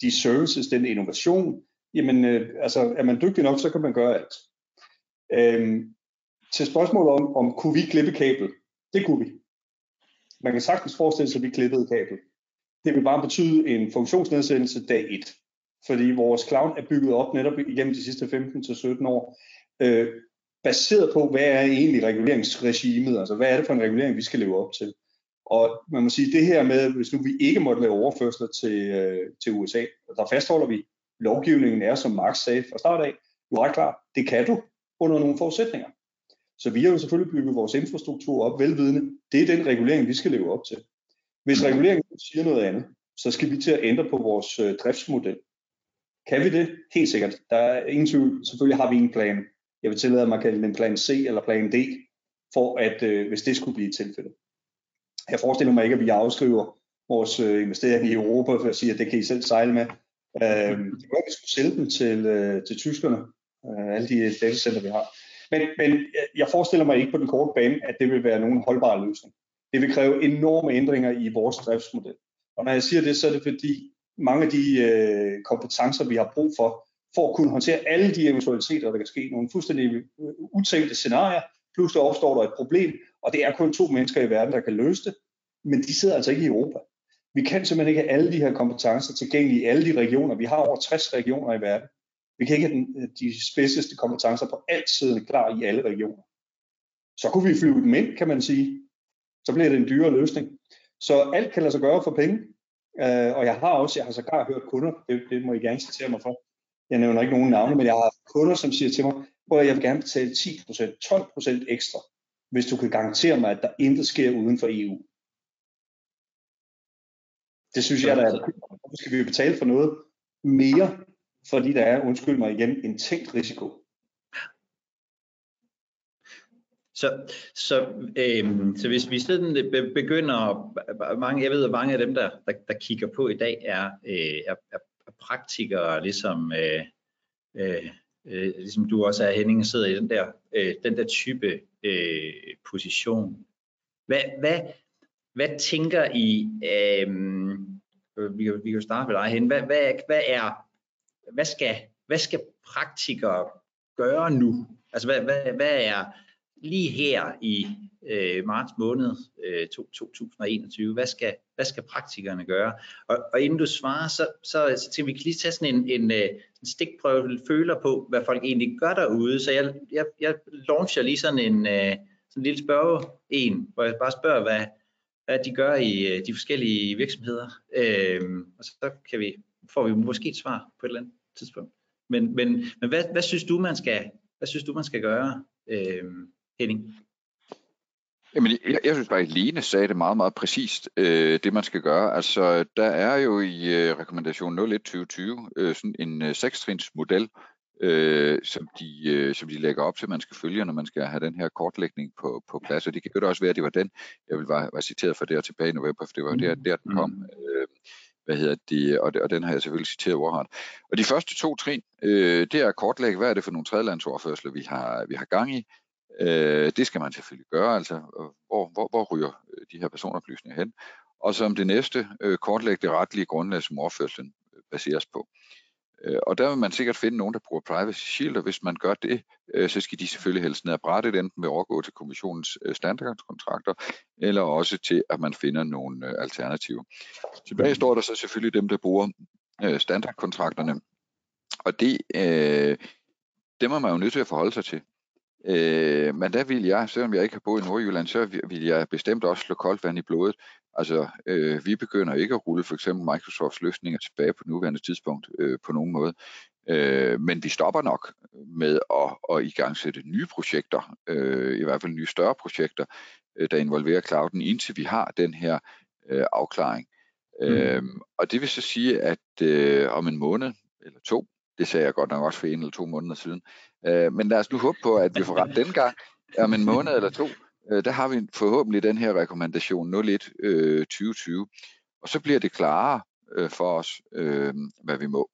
de services, den innovation? Jamen øh, altså er man dygtig nok, så kan man gøre alt. Øh, til spørgsmålet om, om kunne vi klippe kabel? Det kunne vi. Man kan sagtens forestille sig, at vi klippede kabel. Det vil bare betyde en funktionsnedsættelse dag 1. Fordi vores cloud er bygget op netop igennem de sidste 15-17 år, øh, baseret på, hvad er egentlig reguleringsregimet, altså hvad er det for en regulering, vi skal leve op til. Og man må sige, det her med, hvis nu vi ikke måtte lave overførsler til, øh, til USA, der fastholder vi, lovgivningen er, som Marx sagde fra start af, du ret klar, det kan du under nogle forudsætninger. Så vi har jo selvfølgelig bygget vores infrastruktur op velvidende. Det er den regulering, vi skal leve op til. Hvis reguleringen siger noget andet, så skal vi til at ændre på vores øh, driftsmodel. Kan vi det? Helt sikkert. Der er ingen tvivl. Selvfølgelig har vi en plan. Jeg vil tillade mig at kalde den plan C eller plan D, for at øh, hvis det skulle blive tilfældet. Jeg forestiller mig ikke, at vi afskriver vores øh, investering i Europa for at sige, at det kan I selv sejle med. Øh, det kunne vi skulle sælge dem til, øh, til tyskerne, øh, alle de øh, datacenter, vi har. Men, men øh, jeg forestiller mig ikke på den korte bane, at det vil være nogen holdbar løsning. Det vil kræve enorme ændringer i vores driftsmodel. Og når jeg siger det, så er det fordi mange af de øh, kompetencer, vi har brug for, for at kunne håndtere alle de eventualiteter, der kan ske, nogle fuldstændig øh, utænkte scenarier, pludselig opstår der et problem, og det er kun to mennesker i verden, der kan løse det, men de sidder altså ikke i Europa. Vi kan simpelthen ikke have alle de her kompetencer tilgængelige i alle de regioner. Vi har over 60 regioner i verden. Vi kan ikke have den, øh, de spidseste kompetencer på alt siden klar i alle regioner. Så kunne vi flyve dem ind, kan man sige. Så bliver det en dyrere løsning. Så alt kan lade sig gøre for penge. øh, og jeg har også, jeg har sågar hørt kunder, det, det må I gerne citere mig for. Jeg nævner ikke nogen navne, men jeg har kunder, som siger til mig, at jeg vil gerne betale 10%, 12% ekstra, hvis du kan garantere mig, at der intet sker uden for EU. Det synes jeg, der er, hvorfor skal vi betale for noget mere, fordi der er, undskyld mig igen, en tænkt risiko. Så, så, øhm, så hvis vi sådan øh, begynder, mange, jeg ved, at mange af dem, der, der, der kigger på i dag, er, øh, er, er praktikere, ligesom, øh, øh, øh, ligesom du også er, Henning, sidder i den der, øh, den der type øh, position. Hvad, hvad, hvad tænker I, øh, vi, kan, vi kan starte med dig hen, hvad, hvad, hvad er, hvad skal, hvad skal praktikere gøre nu? Altså hvad, hvad, hvad er lige her i øh, marts måned øh, 2021, hvad skal, hvad skal praktikerne gøre? Og, og inden du svarer, så, så, så tænker vi kan lige tage sådan en, en, øh, en stikprøve føler på, hvad folk egentlig gør derude. Så jeg, jeg, jeg launcher lige sådan en, øh, sådan en lille spørge en, hvor jeg bare spørger, hvad, hvad de gør i øh, de forskellige virksomheder. Øh, og så kan vi, får vi måske et svar på et eller andet tidspunkt. Men, men, men hvad, hvad synes du, man skal, hvad synes du, man skal gøre, øh, Henning? Jamen, jeg, jeg synes bare, at Lene sagde det meget, meget præcist, øh, det man skal gøre. Altså, der er jo i øh, rekommendation 01-2020 øh, sådan en øh, sekstrins model, øh, som, de, øh, som de lægger op til, man skal følge, når man skal have den her kortlægning på, på plads. Og det kan jo også være, at det var den, jeg vil være, være citeret for der tilbage i november, for det var der, der den kom. Øh, hvad hedder det, og, og den har jeg selvfølgelig citeret ordret. Og de første to trin, øh, det er at kortlægge, hvad er det for nogle tredjelandsoverførsler, vi har, vi har gang i. Øh, det skal man selvfølgelig gøre, altså hvor, hvor, hvor ryger øh, de her personoplysninger hen. Og som det næste, øh, kortlægge det retlige grundlag, som overførselen øh, baseres på. Øh, og der vil man sikkert finde nogen, der bruger Privacy Shield, og hvis man gør det, øh, så skal de selvfølgelig helst ned ad brættet, enten ved at overgå til kommissionens øh, standardkontrakter, eller også til, at man finder nogle øh, alternativer. Tilbage står der så selvfølgelig dem, der bruger standardkontrakterne, og det, dem er man jo nødt til at forholde sig til. Øh, men der vil jeg, selvom jeg ikke har boet i Nordjylland, så vil jeg bestemt også slå koldt vand i blodet. Altså, øh, vi begynder ikke at rulle for eksempel Microsofts løsninger tilbage på nuværende tidspunkt øh, på nogen måde. Øh, men vi stopper nok med at, at igangsætte nye projekter, øh, i hvert fald nye større projekter, øh, der involverer clouden, indtil vi har den her øh, afklaring. Mm. Øh, og det vil så sige, at øh, om en måned eller to, det sagde jeg godt nok også for en eller to måneder siden. Øh, men lad os nu håbe på, at vi får ret den gang. Om en måned eller to, øh, der har vi forhåbentlig den her rekommandation 01 øh, 2020. Og så bliver det klarere øh, for os, øh, hvad vi må.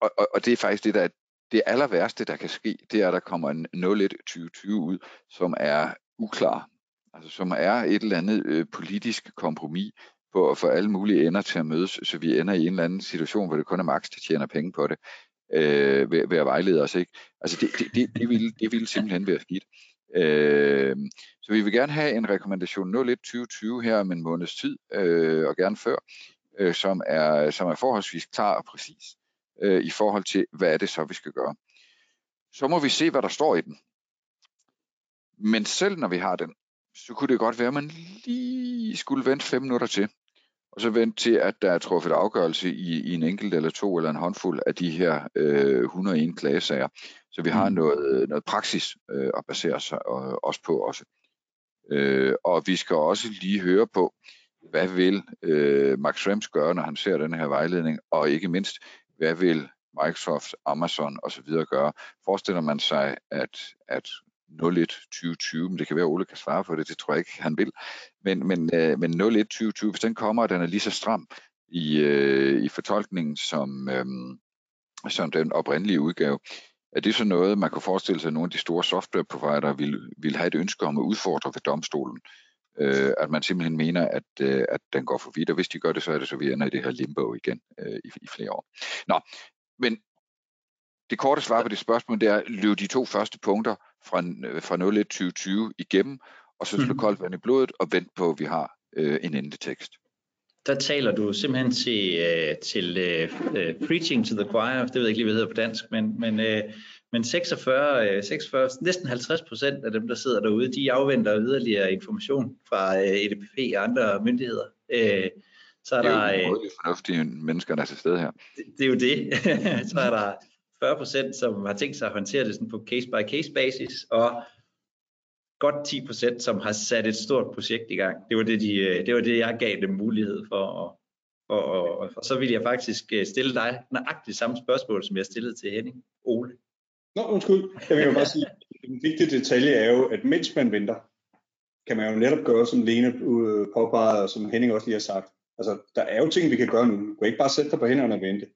Og, og, og det er faktisk det, der er det aller værste, der kan ske, det er, at der kommer en 01 2020 ud, som er uklar. Altså som er et eller andet øh, politisk kompromis, på at få alle mulige ender til at mødes, så vi ender i en eller anden situation, hvor det kun er Max, der tjener penge på det, øh, ved, ved at vejlede os. Ikke? Altså det, det, det, det, ville, det ville simpelthen være skidt. Øh, så vi vil gerne have en rekommendation 01 2020 her om en måneds tid, øh, og gerne før, øh, som, er, som er forholdsvis klar og præcis øh, i forhold til, hvad er det så, vi skal gøre. Så må vi se, hvad der står i den. Men selv når vi har den, så kunne det godt være, at man lige skulle vente fem minutter til, og så vente til, at der er truffet afgørelse i, i en enkelt eller to eller en håndfuld af de her øh, 101 klagesager. Så vi har mm. noget, noget praksis øh, at basere sig øh, også på også. Øh, og vi skal også lige høre på, hvad vil øh, Max Schrems gøre, når han ser den her vejledning, og ikke mindst, hvad vil Microsoft, Amazon osv. gøre. Forestiller man sig, at, at 01 2020, men det kan være, at Ole kan svare på det, det tror jeg ikke, han vil. Men, men, øh, men 01 2020, hvis den kommer, og den er lige så stram i, øh, i fortolkningen som, øh, som den oprindelige udgave, er det så noget, man kan forestille sig, at nogle af de store softwareprovidere vil, vil have et ønske om at udfordre ved domstolen? Øh, at man simpelthen mener, at, øh, at den går for vidt, og hvis de gør det, så er det så, vi ender i det her limbo igen øh, i, i flere år. Nå, men det korte svar på det spørgsmål, det er, løb de to første punkter fra, fra 01 2020 igennem, og så slå mm. koldt vand i blodet og vente på, at vi har øh, en endetekst. Der taler du simpelthen til, uh, til uh, preaching to the choir, det ved jeg ikke lige, hvad det hedder på dansk, men, men, uh, men 46, uh, 46, næsten 50 procent af dem, der sidder derude, de afventer yderligere information fra uh, EDPP og andre myndigheder. Uh, så er det er jo der, fornuftige mennesker, der er til stede her. Det, det er jo det. så er der 40 procent, som har tænkt sig at håndtere det sådan på case-by-case basis, og godt 10 procent, som har sat et stort projekt i gang. Det var det, de, øh, det, var det jeg gav dem mulighed for. Og, og, og, og så vil jeg faktisk øh, stille dig nøjagtigt samme spørgsmål, som jeg stillede til Henning. Ole. Nå, undskyld. Jeg vil jo bare sige, en vigtig detalje er jo, at mens man venter, kan man jo netop gøre, som Lene øh, påpegede, og som Henning også lige har sagt. Altså, der er jo ting, vi kan gøre nu. Du kan ikke bare sætte dig på hænderne og vente.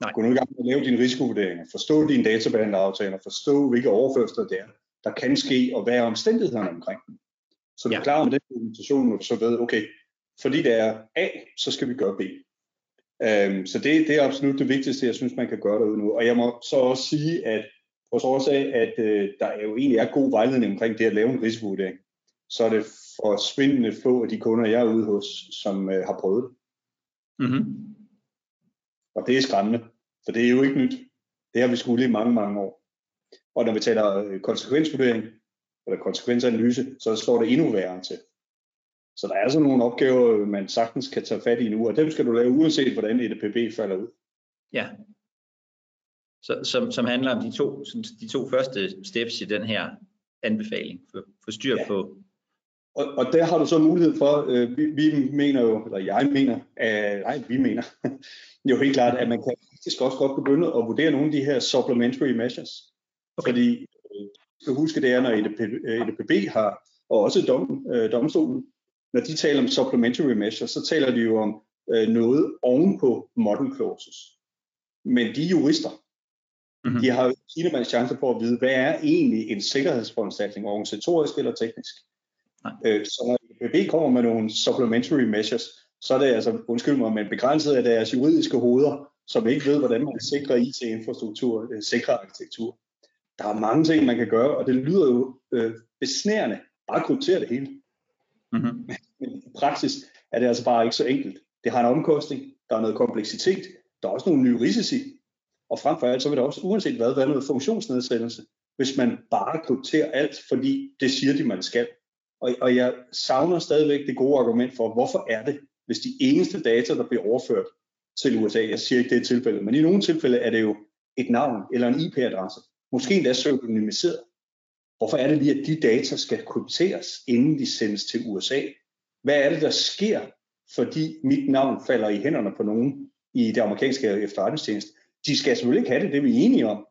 Nej. Gå nu i gang med at lave dine risikovurderinger, forstå dine databehandleraftaler, forstå hvilke overførsler det er, der kan ske, og hvad er omstændighederne omkring dem. Så du ja. er klar med den dokumentation, og så ved, okay, fordi det er A, så skal vi gøre B. Um, så det, det er absolut det vigtigste, jeg synes, man kan gøre derude nu. Og jeg må så også sige, at på trods af, at uh, der jo egentlig er god vejledning omkring det at lave en risikovurdering, så er det forsvindende få af de kunder, jeg er ude hos, som uh, har prøvet det. Mm-hmm. Og det er skræmmende, for det er jo ikke nyt. Det har vi skulle i mange, mange år. Og når vi taler øh, konsekvensvurdering, eller konsekvensanalyse, så står det endnu værre til. Så der er sådan nogle opgaver, man sagtens kan tage fat i nu, og dem skal du lave uanset, hvordan EDPB falder ud. Ja. Så, som, som handler om de to, de to første steps i den her anbefaling. For, for styr ja. på og, og der har du så mulighed for, øh, vi, vi mener jo, eller jeg mener, øh, nej, vi mener jo helt klart, at man kan faktisk også godt begynde at vurdere nogle af de her supplementary measures. Okay. Fordi øh, skal huske, det er, når EDP, EDPB har, og også dom, øh, domstolen, når de taler om supplementary measures, så taler de jo om øh, noget ovenpå model clauses. Men de jurister, mm-hmm. de har jo en chance for at vide, hvad er egentlig en sikkerhedsforanstaltning, organisatorisk eller teknisk. Øh, så når EPB kommer med nogle supplementary measures, så er det altså, undskyld mig, men begrænset af deres juridiske hoveder, som ikke ved, hvordan man sikrer IT-infrastruktur, øh, sikrer arkitektur. Der er mange ting, man kan gøre, og det lyder jo øh, besnærende. Bare kryptere det hele. Mm-hmm. Men i praksis er det altså bare ikke så enkelt. Det har en omkostning, der er noget kompleksitet, der er også nogle nye risici, og frem for alt, så vil der også uanset hvad, være noget funktionsnedsættelse, hvis man bare krypterer alt, fordi det siger de, man skal. Og, og jeg savner stadigvæk det gode argument for, hvorfor er det, hvis de eneste data, der bliver overført til USA, jeg siger ikke det er tilfældet, men i nogle tilfælde er det jo et navn eller en IP-adresse, måske endda pseudonymiseret. Hvorfor er det lige, at de data skal krypteres, inden de sendes til USA? Hvad er det, der sker, fordi mit navn falder i hænderne på nogen i det amerikanske efterretningstjeneste? De skal selvfølgelig ikke have det, det er vi enige om.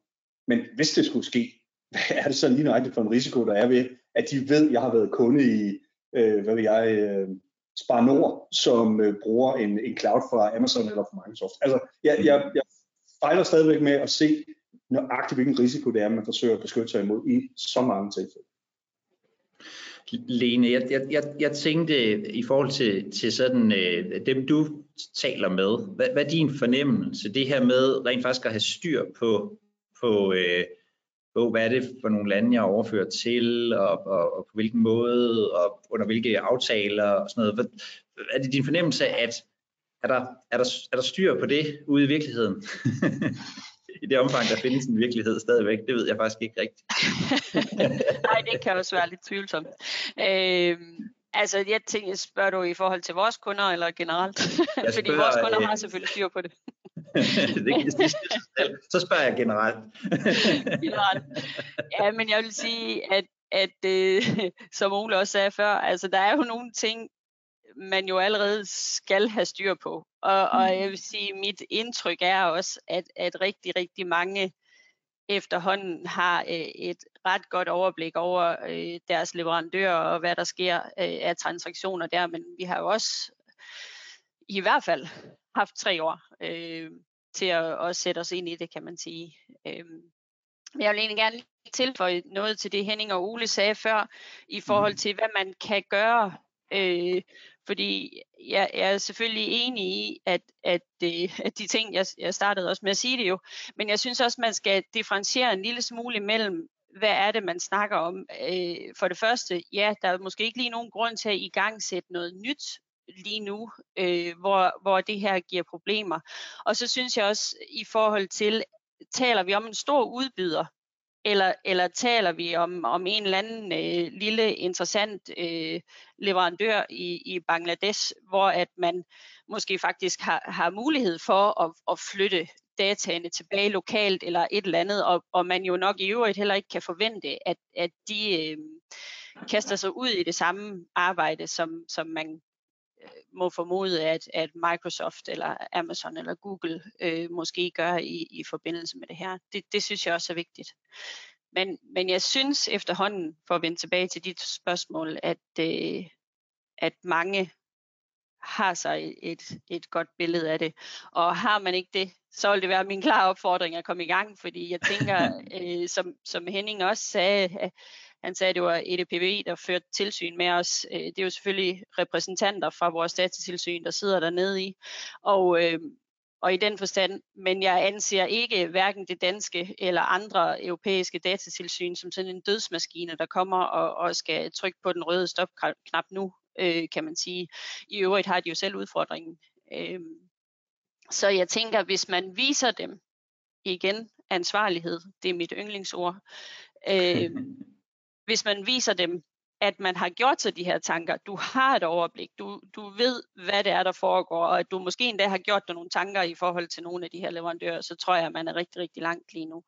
Men hvis det skulle ske, hvad er det så lige nøjagtigt for en risiko, der er ved, at de ved, at jeg har været kunde i, øh, hvad ved jeg, øh, Spar Nord, som øh, bruger en, en cloud fra Amazon eller fra Microsoft. Altså, jeg, jeg, jeg fejler stadigvæk med at se nøjagtigt, hvilken risiko det er, man forsøger at beskytte sig imod i så mange tilfælde. Lene, jeg, jeg, jeg, jeg tænkte i forhold til, til sådan øh, dem, du taler med, hvad, hvad er din fornemmelse, det her med rent faktisk at have styr på, på øh, på, hvad er det for nogle lande, jeg overfører til, og, og, og på hvilken måde, og under hvilke aftaler og sådan noget. Hvad, er det din fornemmelse, at er der, er, der, er der styr på det ude i virkeligheden? I det omfang, der findes en virkelighed stadigvæk, det ved jeg faktisk ikke rigtigt. Nej, det kan også være lidt tvivlsomt. Øh, altså, jeg tænker, spørger du i forhold til vores kunder, eller generelt? Fordi vores kunder øh, har selvfølgelig styr på det. det, det, så spørger jeg generelt. generelt. Ja, men jeg vil sige, at, at øh, som Ole også sagde før, altså der er jo nogle ting, man jo allerede skal have styr på. Og, og mm. jeg vil sige, mit indtryk er også, at, at rigtig, rigtig mange efterhånden har øh, et ret godt overblik over øh, deres leverandører og hvad der sker øh, af transaktioner der, men vi har jo også i hvert fald haft tre år øh, til at, at sætte os ind i det, kan man sige. Øh, men jeg vil egentlig gerne tilføje noget til det, Henning og Ole sagde før, i forhold mhm. til, hvad man kan gøre. Øh, fordi jeg, jeg er selvfølgelig enig i, at, at, øh, at de ting, jeg, jeg startede også med at sige det jo, men jeg synes også, man skal differentiere en lille smule imellem, hvad er det, man snakker om? Øh, for det første, ja, der er måske ikke lige nogen grund til at i gang sætte noget nyt lige nu, øh, hvor, hvor det her giver problemer. Og så synes jeg også i forhold til, taler vi om en stor udbyder, eller, eller taler vi om, om en eller anden øh, lille interessant øh, leverandør i, i Bangladesh, hvor at man måske faktisk har, har mulighed for at, at flytte dataene tilbage lokalt eller et eller andet, og, og man jo nok i øvrigt heller ikke kan forvente, at, at de øh, kaster sig ud i det samme arbejde, som, som man må formode, at, at Microsoft eller Amazon eller Google øh, måske gør i, i forbindelse med det her. Det, det synes jeg også er vigtigt. Men, men jeg synes efterhånden, for at vende tilbage til dit spørgsmål, at, øh, at mange har sig et, et godt billede af det. Og har man ikke det, så vil det være min klare opfordring at komme i gang, fordi jeg tænker, øh, som, som Henning også sagde, han sagde, at det var EDPB, der førte tilsyn med os. Øh, det er jo selvfølgelig repræsentanter fra vores datatilsyn, der sidder dernede i. Og, øh, og i den forstand, men jeg anser ikke hverken det danske eller andre europæiske datatilsyn som sådan en dødsmaskine, der kommer og, og skal trykke på den røde stopknap nu, øh, kan man sige. I øvrigt har de jo selv udfordringen. Øh, så jeg tænker, hvis man viser dem igen ansvarlighed, det er mit yndlingsord, øh, hvis man viser dem, at man har gjort sig de her tanker, du har et overblik, du, du ved, hvad det er, der foregår, og at du måske endda har gjort dig nogle tanker i forhold til nogle af de her leverandører, så tror jeg, at man er rigtig, rigtig langt lige nu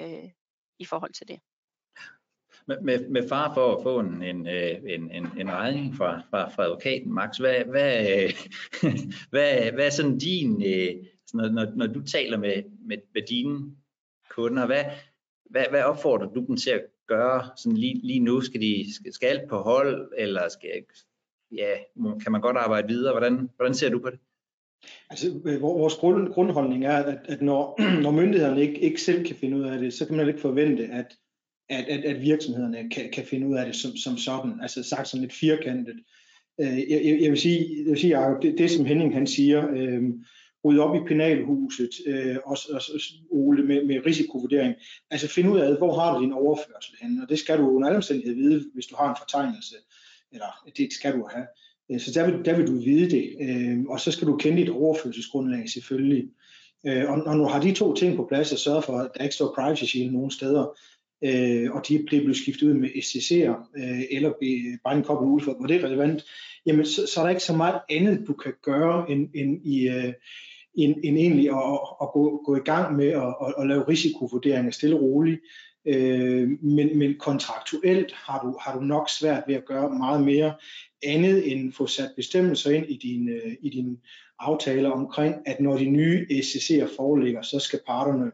øh, i forhold til det. med, med, med far for at få en, en, øh, en, en, en regning fra, fra, fra advokaten, Max, hvad, hvad, hvad, hvad er sådan din, øh, når, når, når du taler med, med, med dine kunder, hvad, hvad, hvad opfordrer du dem til at gøre sådan lige, lige nu? Skal de skal, skal alt på hold, eller skal, ja, kan man godt arbejde videre? Hvordan, hvordan ser du på det? Altså, øh, vores grund, grundholdning er, at, at når, når myndighederne ikke, ikke selv kan finde ud af det, så kan man ikke forvente, at, at, at, at virksomhederne kan, kan finde ud af det som, som sådan. Altså sagt sådan lidt firkantet. Øh, jeg, jeg, jeg, vil sige, jeg vil sige Jacob, det, det som Henning han siger, øh, rydde op i penalhuset, øh, og, og, Ole, med, med risikovurdering. Altså finde ud af, hvor har du din overførsel hen, og det skal du under alle omstændigheder vide, hvis du har en fortegnelse, eller det skal du have. Øh, så der vil, der vil du vide det, øh, og så skal du kende dit overførselsgrundlag selvfølgelig. Øh, og når du har de to ting på plads, og sørger for, at der ikke står privacy shield nogen steder, øh, og de bliver skiftet ud med SCC'er, øh, eller bare en koblet ud for, hvor det er relevant, jamen så, så er der ikke så meget andet, du kan gøre, end, end i, øh, end, end egentlig at, at gå, gå i gang med at, at, at lave risikovurderinger stille og roligt. Øh, men, men kontraktuelt har du, har du nok svært ved at gøre meget mere andet end få sat bestemmelser ind i din, øh, i din aftaler omkring, at når de nye SCC'er foreligger, så skal parterne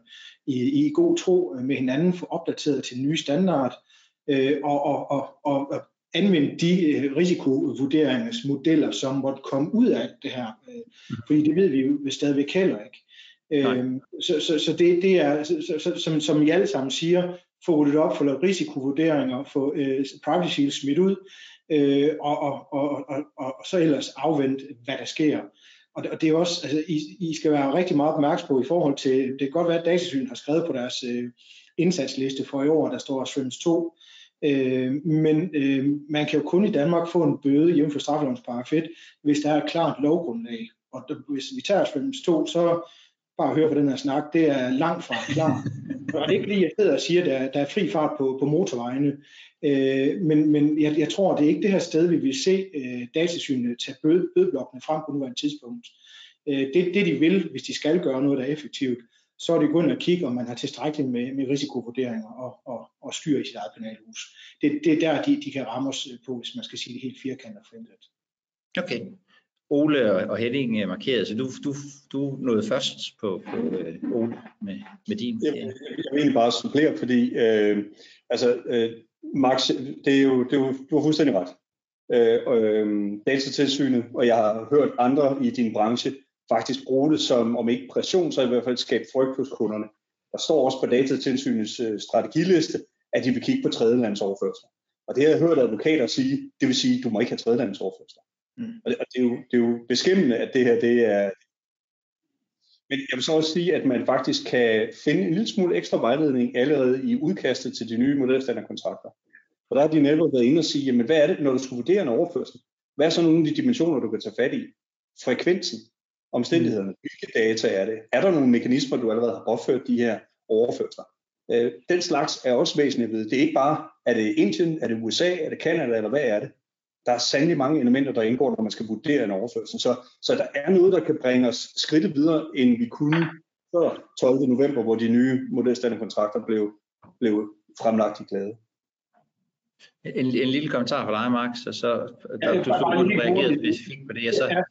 i, i god tro med hinanden få opdateret til nye standard øh, og, og, og, og anvende de øh, risikovurderingsmodeller, som måtte komme ud af det her. Øh, mm. fordi det ved vi jo stadigvæk heller ikke. Øh, så, så, så det, det er, så, så, som, som I alle sammen siger, få ryddet op, få lavet risikovurderinger, få øh, privacy shield smidt ud, øh, og, og, og, og, og, og så ellers afvente, hvad der sker. Og det, og det er også, altså, I, I skal være rigtig meget opmærksom på i forhold til, det kan godt være, at Datasynet har skrevet på deres øh, indsatsliste for i år, der står Svens 2, øh, men øh, man kan jo kun i Danmark få en bøde hjemme for straffelovens paragraf 1, hvis der er et klart lovgrundlag. Og der, hvis vi tager Svens 2, så bare høre på den her snak, det er langt fra klar. og det er ikke lige, jeg sidder og siger, at der, der er fri fart på, på motorvejene, øh, men, men jeg, jeg tror, det er ikke det her sted, vi vil se øh, datasynet tage bøde, bødeblokkene frem på nuværende tidspunkt. Øh, det, det de vil, hvis de skal gøre noget, der er effektivt, så er det gå at og kigge, om man har tilstrækkeligt med, med risikovurderinger og, og, og styr i sit eget penalhus. Det, det er der, de, de kan ramme os på, hvis man skal sige det helt firkantet og Okay. Ole og Henning øh, markeret, så du, du, du nåede først på, på uh, Ole med, med din. Jeg, jeg, jeg vil bare supplere, fordi øh, altså, øh, Max, det er jo, det er jo, du har fuldstændig ret. Øh, øh, datatilsynet, og jeg har hørt andre i din branche faktisk bruge det som, om ikke pression, så i hvert fald skabe frygt hos kunderne. Der står også på datatilsynets øh, strategiliste, at de vil kigge på tredjelandsoverførsler. Og det har jeg hørt advokater sige, det vil sige, at du må ikke have tredjelandsoverførsler. Mm. Og, det, og det, er jo, det er jo beskæmmende, at det her det er... Men jeg vil så også sige, at man faktisk kan finde en lille smule ekstra vejledning allerede i udkastet til de nye modelstandardkontrakter. Og der har de netop været inde og sige, jamen hvad er det, når du skal vurdere en overførsel? Hvad er så nogle af de dimensioner, du kan tage fat i? Frekvensen, omstændighederne, hvilke data er det? Er der nogle mekanismer, du allerede har opført de her overførsler? Øh, den slags er også væsentligt ved. Det er ikke bare, er det Indien, er det USA, er det Canada, eller hvad er det? Der er sandelig mange elementer, der indgår, når man skal vurdere en overførsel. Så, så der er noget, der kan bringe os skridtet videre, end vi kunne før 12. november, hvor de nye modelstandardkontrakter blev, blev fremlagt i glæde. En, en lille kommentar fra dig, Max, og så der, ja, du så reageret specifikt på det, jeg så... Ja.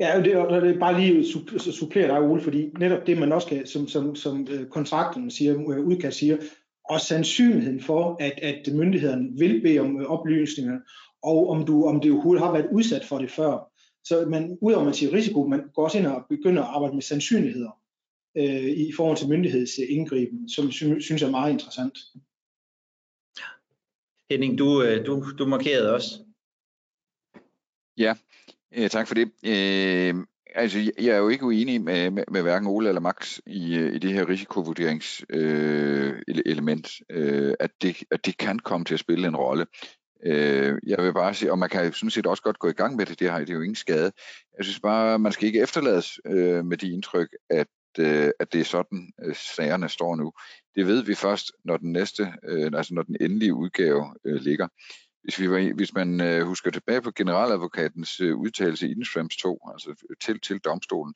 Ja, det, og det er bare lige at supplere dig, Ole, fordi netop det, man også kan, som, som, som øh, kontrakten siger, øh, udkast siger, og sandsynligheden for, at, at myndighederne vil bede om øh, oplysninger, og om du om det overhovedet har været udsat for det før. Så man, udover at man siger risiko, man går også ind og begynder at arbejde med sandsynligheder øh, i forhold til myndighedsindgriben, som synes jeg er meget interessant. Henning, du, øh, du, du markerede også. Ja, øh, tak for det. Øh, altså, jeg er jo ikke uenig med, med, med hverken Ole eller Max i, øh, i det her risikovurderingselement, øh, øh, at, det, at det kan komme til at spille en rolle. Øh, jeg vil bare sige, og man kan sådan set også godt gå i gang med det, det har det er jo ingen skade. Jeg synes bare, man skal ikke efterlades øh, med de indtryk, at, øh, at det er sådan, øh, sagerne står nu. Det ved vi først, når den næste, øh, altså når den endelige udgave øh, ligger. Hvis, vi var, hvis man øh, husker tilbage på generaladvokatens øh, udtalelse i Instrems 2, altså til, til domstolen,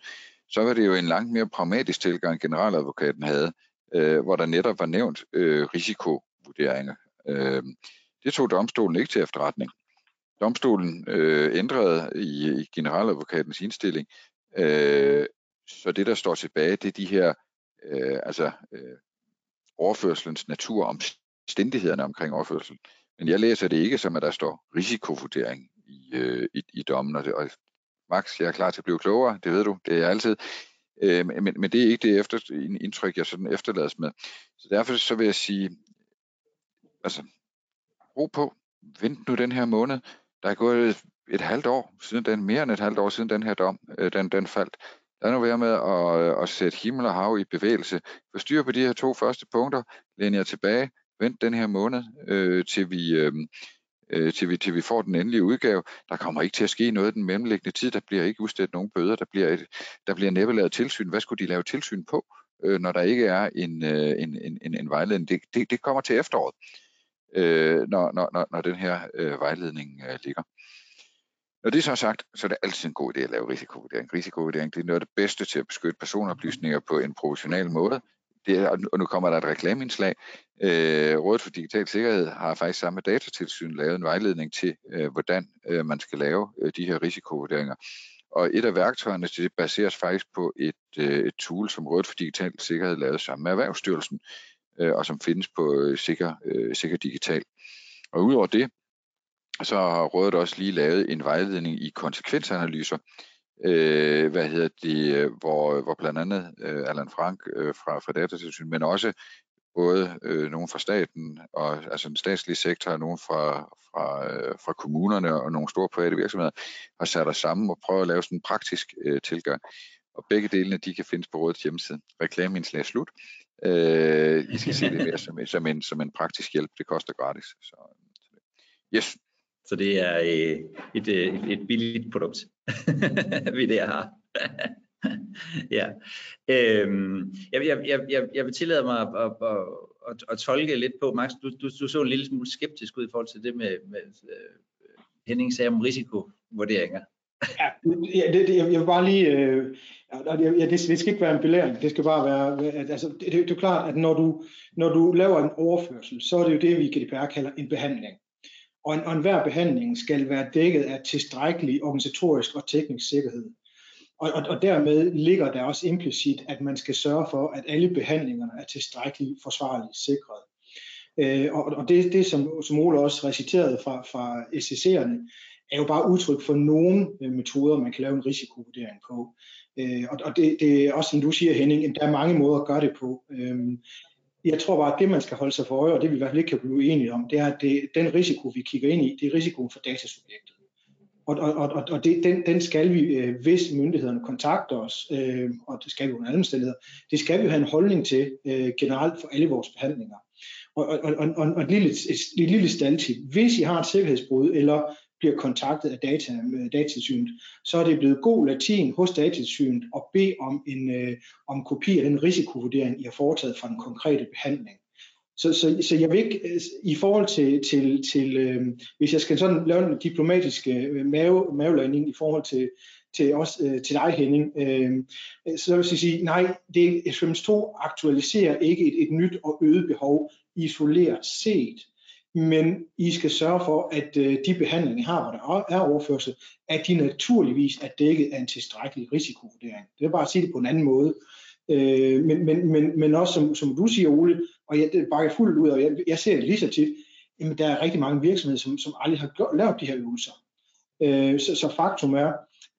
så var det jo en langt mere pragmatisk tilgang, generaladvokaten havde, øh, hvor der netop var nævnt øh, risikovurderinger Øh, det tog domstolen ikke til efterretning. Domstolen øh, ændrede i, i generaladvokatens indstilling, øh, så det, der står tilbage, det er de her øh, altså, øh, overførselens natur, omstændighederne omkring overførsel. Men jeg læser det ikke som, at der står risikovurdering i, øh, i, i dommen. Og, det, og Max, jeg er klar til at blive klogere, det ved du, det er jeg altid. Øh, men, men det er ikke det efter, indtryk, jeg sådan efterlades med. Så derfor så vil jeg sige, altså, ro på, vent nu den her måned. Der er gået et, et halvt år siden den, mere end et halvt år siden den her dom, øh, den, den faldt. Lad nu være med at, øh, at sætte himmel og hav i bevægelse. Forstyr på de her to første punkter, læn jer tilbage, vent den her måned, øh, til, vi, øh, øh, til, vi, til vi får den endelige udgave. Der kommer ikke til at ske noget i den mellemliggende tid. Der bliver ikke udstedt nogen bøder. Der bliver, et, der bliver næppe lavet tilsyn. Hvad skulle de lave tilsyn på, øh, når der ikke er en, øh, en, en, en, en vejledning? Det, det, det kommer til efteråret, øh, når, når, når, når den her øh, vejledning øh, ligger. Når det så er sagt, så er det altid en god idé at lave risikovurdering. Risikovurdering det er noget af det bedste til at beskytte personoplysninger på en professionel måde. Det er, og nu kommer der et reklameindslag. Øh, Rådet for Digital Sikkerhed har faktisk sammen med Datatilsyn lavet en vejledning til, øh, hvordan øh, man skal lave øh, de her risikovurderinger. Og et af værktøjerne det baseres faktisk på et, øh, et tool, som Rådet for Digital Sikkerhed lavede sammen med Erhvervsstyrelsen, øh, og som findes på øh, Sikker, øh, Sikker Digital. Og udover det, så har rådet også lige lavet en vejledning i konsekvensanalyser, øh, hvad hedder det, hvor, hvor blandt andet øh, Allan Frank øh, fra, fra Datatilsynet, men også både øh, nogen fra staten, og, altså den statslige sektor, og nogen fra, fra, øh, fra kommunerne og nogle store private virksomheder, har sat os sammen og prøvet at lave sådan en praktisk øh, tilgang. Og begge delene, de kan findes på rådets hjemmeside. Reklameindslag slut. Øh, I skal se det mere som, som, en, som en praktisk hjælp. Det koster gratis. Så, yes. Så det er øh, et, øh, et, et billigt produkt, vi der har. ja. Øhm, jeg, jeg, jeg, jeg vil tillade mig at, at, at, at, at tolke lidt på, Max, du, du, du så en lille smule skeptisk ud i forhold til det med, med uh, Henning sagde om risikovurderinger. ja, det, det, jeg vil bare lige, øh, ja, det, det skal ikke være en belæring, det skal bare være, altså, det, det, det er klart, at når du, når du laver en overførsel, så er det jo det, vi i GDPR kalder en behandling og, en, og enhver behandling skal være dækket af tilstrækkelig organisatorisk og teknisk sikkerhed. Og, og, og dermed ligger der også implicit, at man skal sørge for, at alle behandlingerne er tilstrækkeligt forsvarligt sikret. Øh, og og det, det som, som Ole også reciterede fra, fra SCC'erne, er jo bare udtryk for nogle øh, metoder, man kan lave en risikovurdering på. Øh, og og det, det er også, som du siger Henning, at der er mange måder at gøre det på. Øh, jeg tror bare, at det, man skal holde sig for øje, og det vi i hvert fald ikke kan blive enige om, det er, at det, den risiko, vi kigger ind i, det er risikoen for datasubjektet. Og, og, og, og det, den, den skal vi, øh, hvis myndighederne kontakter os, øh, og det skal vi under alle omstændigheder, det skal vi have en holdning til øh, generelt for alle vores behandlinger. Og, og, og, og, og et lille, et, et lille staldtip. Hvis I har et sikkerhedsbrud, eller bliver kontaktet af data, datatilsynet, så er det blevet god latin hos datatilsynet at bede om en øh, om kopi af den risikovurdering, I har foretaget fra den konkrete behandling. Så, så, så jeg vil ikke, øh, i forhold til, til, til øh, hvis jeg skal sådan lave en diplomatisk øh, mave, mavelanding i forhold til, til, os, øh, til dig Henning, øh, så vil jeg sige, nej, det, SMS2 aktualiserer ikke et, et nyt og øget behov isoleret set men I skal sørge for, at øh, de behandlinger, I har, hvor der er overførsel, at de naturligvis er dækket af en tilstrækkelig risikovurdering. Det er bare at sige det på en anden måde. Øh, men, men, men, men også som, som du siger, Ole, og jeg det bakker fuldt ud, og jeg, jeg ser det lige så tit, jamen der er rigtig mange virksomheder, som, som aldrig har gjort, lavet de her øvelser. Øh, så, så faktum er,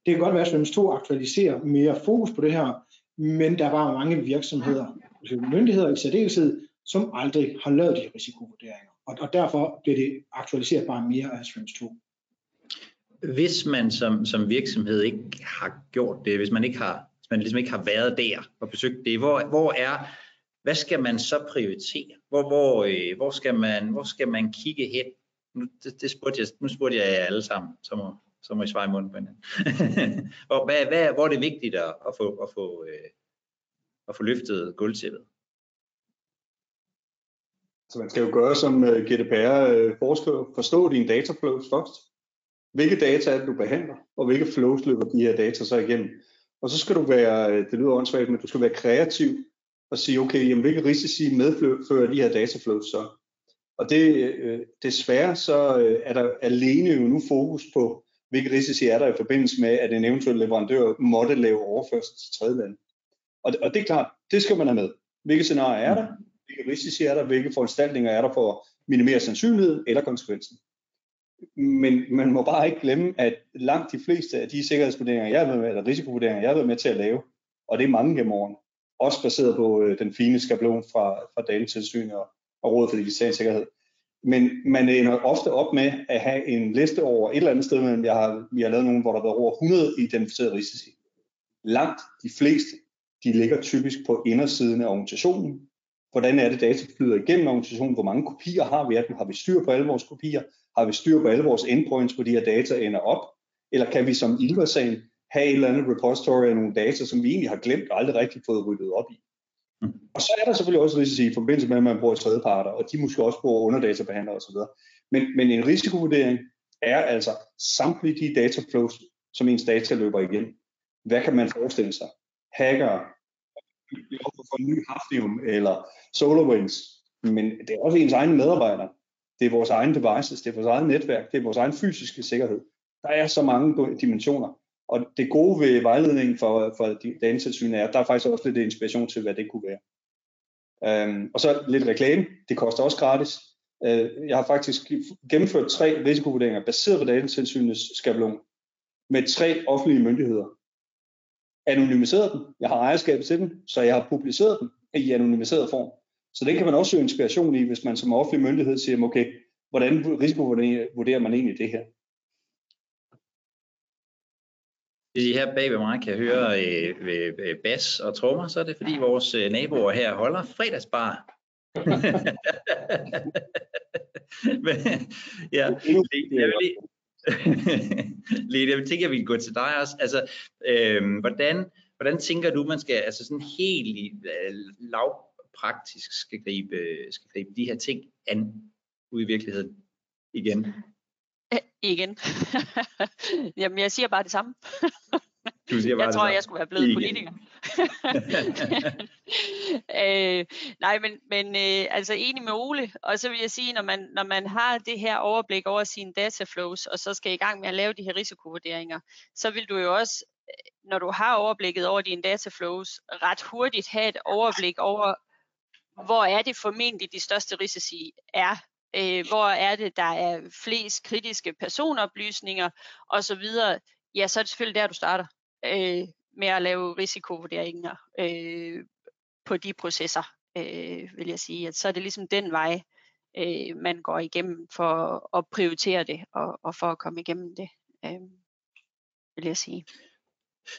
det kan godt være, at Svømmes 2 aktualiserer mere fokus på det her, men der var mange virksomheder, altså myndigheder i særdeleshed, som aldrig har lavet de her risikovurderinger. Og, og derfor bliver det aktualiseret bare mere af Streams 2. Hvis man som, som virksomhed ikke har gjort det, hvis man ikke har, hvis man ligesom ikke har været der og besøgt det, hvor, hvor er, hvad skal man så prioritere? Hvor, hvor, øh, hvor, skal, man, hvor skal man kigge hen? Nu, det, det spurgte jeg, nu spurgte jeg jer alle sammen, så må, så må I svare i munden på hinanden. hvor, hvad, hvad, hvor er det vigtigt at, at, få, at, få, øh, at få løftet gulvtæppet? Så man skal jo gøre, som øh, GDPR øh, foreskriver, forstå dine dataflows først. Hvilke data er det, du behandler, og hvilke flows løber de her data så igennem. Og så skal du være, øh, det lyder åndssvagt, men du skal være kreativ og sige, okay, jamen, hvilke risici medfører de her dataflows så? Og det, øh, desværre så øh, er der alene jo nu fokus på, hvilke risici er der i forbindelse med, at en eventuel leverandør måtte lave overførsel til tredje land. Og, og det er klart, det skal man have med. Hvilke scenarier er der? Hvilke risici er der? Hvilke foranstaltninger er der for at minimere sandsynlighed eller konsekvensen? Men man må bare ikke glemme, at langt de fleste af de sikkerhedsvurderinger, jeg har været med, eller risikovurderinger, jeg har været med til at lave, og det er mange gennem årene, også baseret på øh, den fine skabelon fra, fra Datatilsynet og, og Rådet for Digital Sikkerhed. Men man ender ofte op med at have en liste over et eller andet sted, men jeg har, vi har lavet nogle, hvor der har været over 100 identificerede risici. Langt de fleste, de ligger typisk på indersiden af organisationen. Hvordan er det, data flyder igennem organisationen? Hvor mange kopier har vi af dem? Har vi styr på alle vores kopier? Har vi styr på alle vores endpoints, hvor de her data ender op? Eller kan vi som Ilva-sagen have et eller andet repository af nogle data, som vi egentlig har glemt og aldrig rigtig fået ryddet op i? Mm. Og så er der selvfølgelig også risici i forbindelse med, at man bruger tredjeparter, og de måske også bruger underdatabehandlere osv. Men, men en risikovurdering er altså samtlige de dataflows, som ens data løber igennem. Hvad kan man forestille sig? Hacker, for ny Hafnium eller SolarWinds, men det er også ens egne medarbejdere. Det er vores egne devices, det er vores eget netværk, det er vores egen fysiske sikkerhed. Der er så mange dimensioner. Og det gode ved vejledningen for, for datatilsynet er, at der er faktisk også lidt inspiration til, hvad det kunne være. Um, og så lidt reklame. Det koster også gratis. Uh, jeg har faktisk gennemført tre risikovurderinger baseret på datatilsynets skabelon med tre offentlige myndigheder. Anonymiseret dem. Jeg har ejerskab til dem, så jeg har publiceret dem i anonymiseret form. Så det kan man også søge inspiration i, hvis man som offentlig myndighed siger, okay, hvordan risikovurderer man egentlig det her? Hvis I her bag ved mig kan høre øh, øh, bas og trommer, så er det fordi vores øh, naboer her holder fredagsbar. Men, ja, jeg vil lige, Lene, jeg tænker, at vi kan gå til dig også. Altså, øhm, hvordan, hvordan tænker du, man skal altså sådan helt øh, lavpraktisk skal gribe, skal gribe de her ting an ude i virkeligheden igen? Igen. Jamen, jeg siger bare det samme. Du siger bare jeg tror, samme. jeg skulle være blevet Igen. politiker. øh, nej, men, men øh, altså enig med Ole, og så vil jeg sige, når man, når man har det her overblik over sine dataflows, og så skal i gang med at lave de her risikovurderinger, så vil du jo også, øh, når du har overblikket over dine dataflows, ret hurtigt have et overblik over, hvor er det formentlig de største risici er øh, hvor er det, der er flest kritiske personoplysninger osv., ja, så er det selvfølgelig der, du starter øh, med at lave risikovurderinger øh, på de processer, øh, vil jeg sige. At så er det ligesom den vej, øh, man går igennem for at prioritere det og, og for at komme igennem det, øh, vil jeg sige.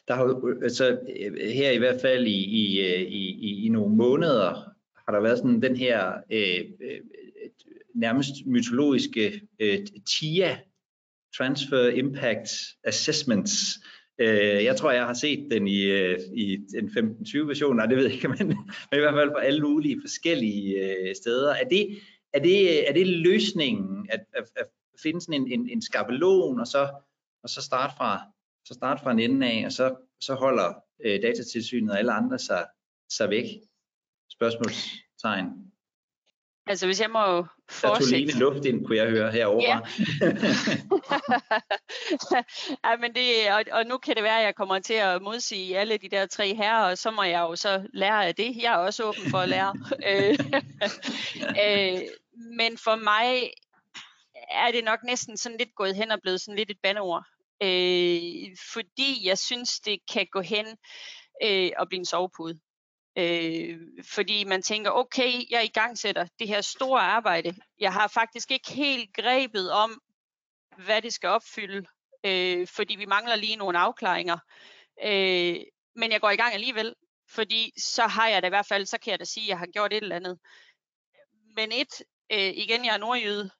Der har altså øh, her i hvert fald i, i, øh, i, i, i nogle måneder har der været sådan den her øh, øh nærmest mytologiske øh, TIA, Transfer Impact Assessments. Øh, jeg tror, jeg har set den i, øh, i en 15-20 version, nej det ved jeg ikke, men, men i hvert fald på alle mulige forskellige øh, steder. Er det, er, det, er det løsningen at, at, at finde sådan en, en, en skabelon, og så, og så starte fra, så starte fra en ende af, og så, så holder øh, datatilsynet og alle andre sig, sig væk? Spørgsmålstegn. Altså hvis jeg må fortsætte. Der tog luft ind, kunne jeg høre herovre. Ja. ja, men det, og, og nu kan det være, at jeg kommer til at modsige alle de der tre herrer, og så må jeg jo så lære af det. Jeg er også åben for at lære. Øh, øh, men for mig er det nok næsten sådan lidt gået hen og blevet sådan lidt et bandeord. Øh, fordi jeg synes, det kan gå hen øh, og blive en sovepude. Øh, fordi man tænker, okay, jeg i gang sætter det her store arbejde. Jeg har faktisk ikke helt grebet om, hvad det skal opfylde, øh, fordi vi mangler lige nogle afklaringer. Øh, men jeg går i gang alligevel, fordi så har jeg da i hvert fald, så kan jeg da sige, at jeg har gjort et eller andet. Men et, øh, igen, jeg er nordjyde,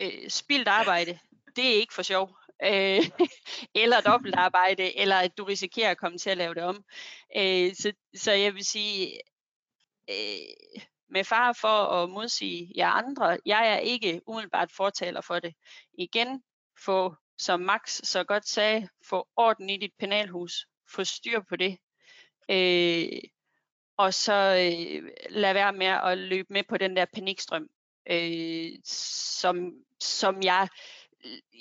øh, spildt arbejde, det er ikke for sjov øh, eller dobbeltarbejde, eller at du risikerer at komme til at lave det om. Øh, så, så jeg vil sige, øh, med far for at modsige jer andre, jeg er ikke umiddelbart fortaler for det. Igen, få, som Max så godt sagde, få orden i dit penalhus, få styr på det. Øh, og så øh, lad være med at løbe med på den der panikstrøm. øh, som, som jeg,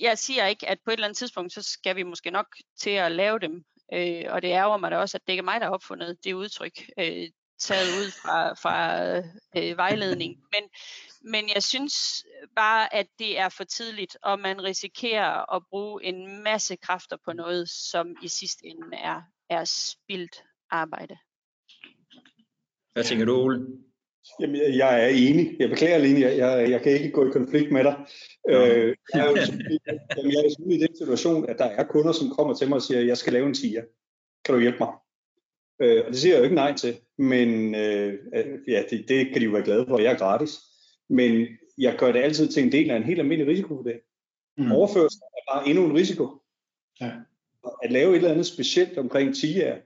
jeg siger ikke, at på et eller andet tidspunkt, så skal vi måske nok til at lave dem, øh, og det ærger mig da også, at det ikke er mig, der har opfundet det udtryk, øh, taget ud fra, fra øh, vejledning. Men, men jeg synes bare, at det er for tidligt, og man risikerer at bruge en masse kræfter på noget, som i sidste ende er, er spildt arbejde. Hvad tænker du, Ole? Jamen, jeg er enig. Jeg beklager, Line. Jeg, jeg, jeg kan ikke gå i konflikt med dig. Øh, jeg, er jo, jamen, jeg er i den situation, at der er kunder, som kommer til mig og siger, at jeg skal lave en tiger. Kan du hjælpe mig? Øh, og det siger jeg jo ikke nej til. Men øh, ja, det, det kan de jo være glade for. Jeg er gratis. Men jeg gør det altid til en del af en helt almindelig risikovurdering. Mm. Overførsel er bare endnu en risiko. Ja. At lave et eller andet specielt omkring TIA,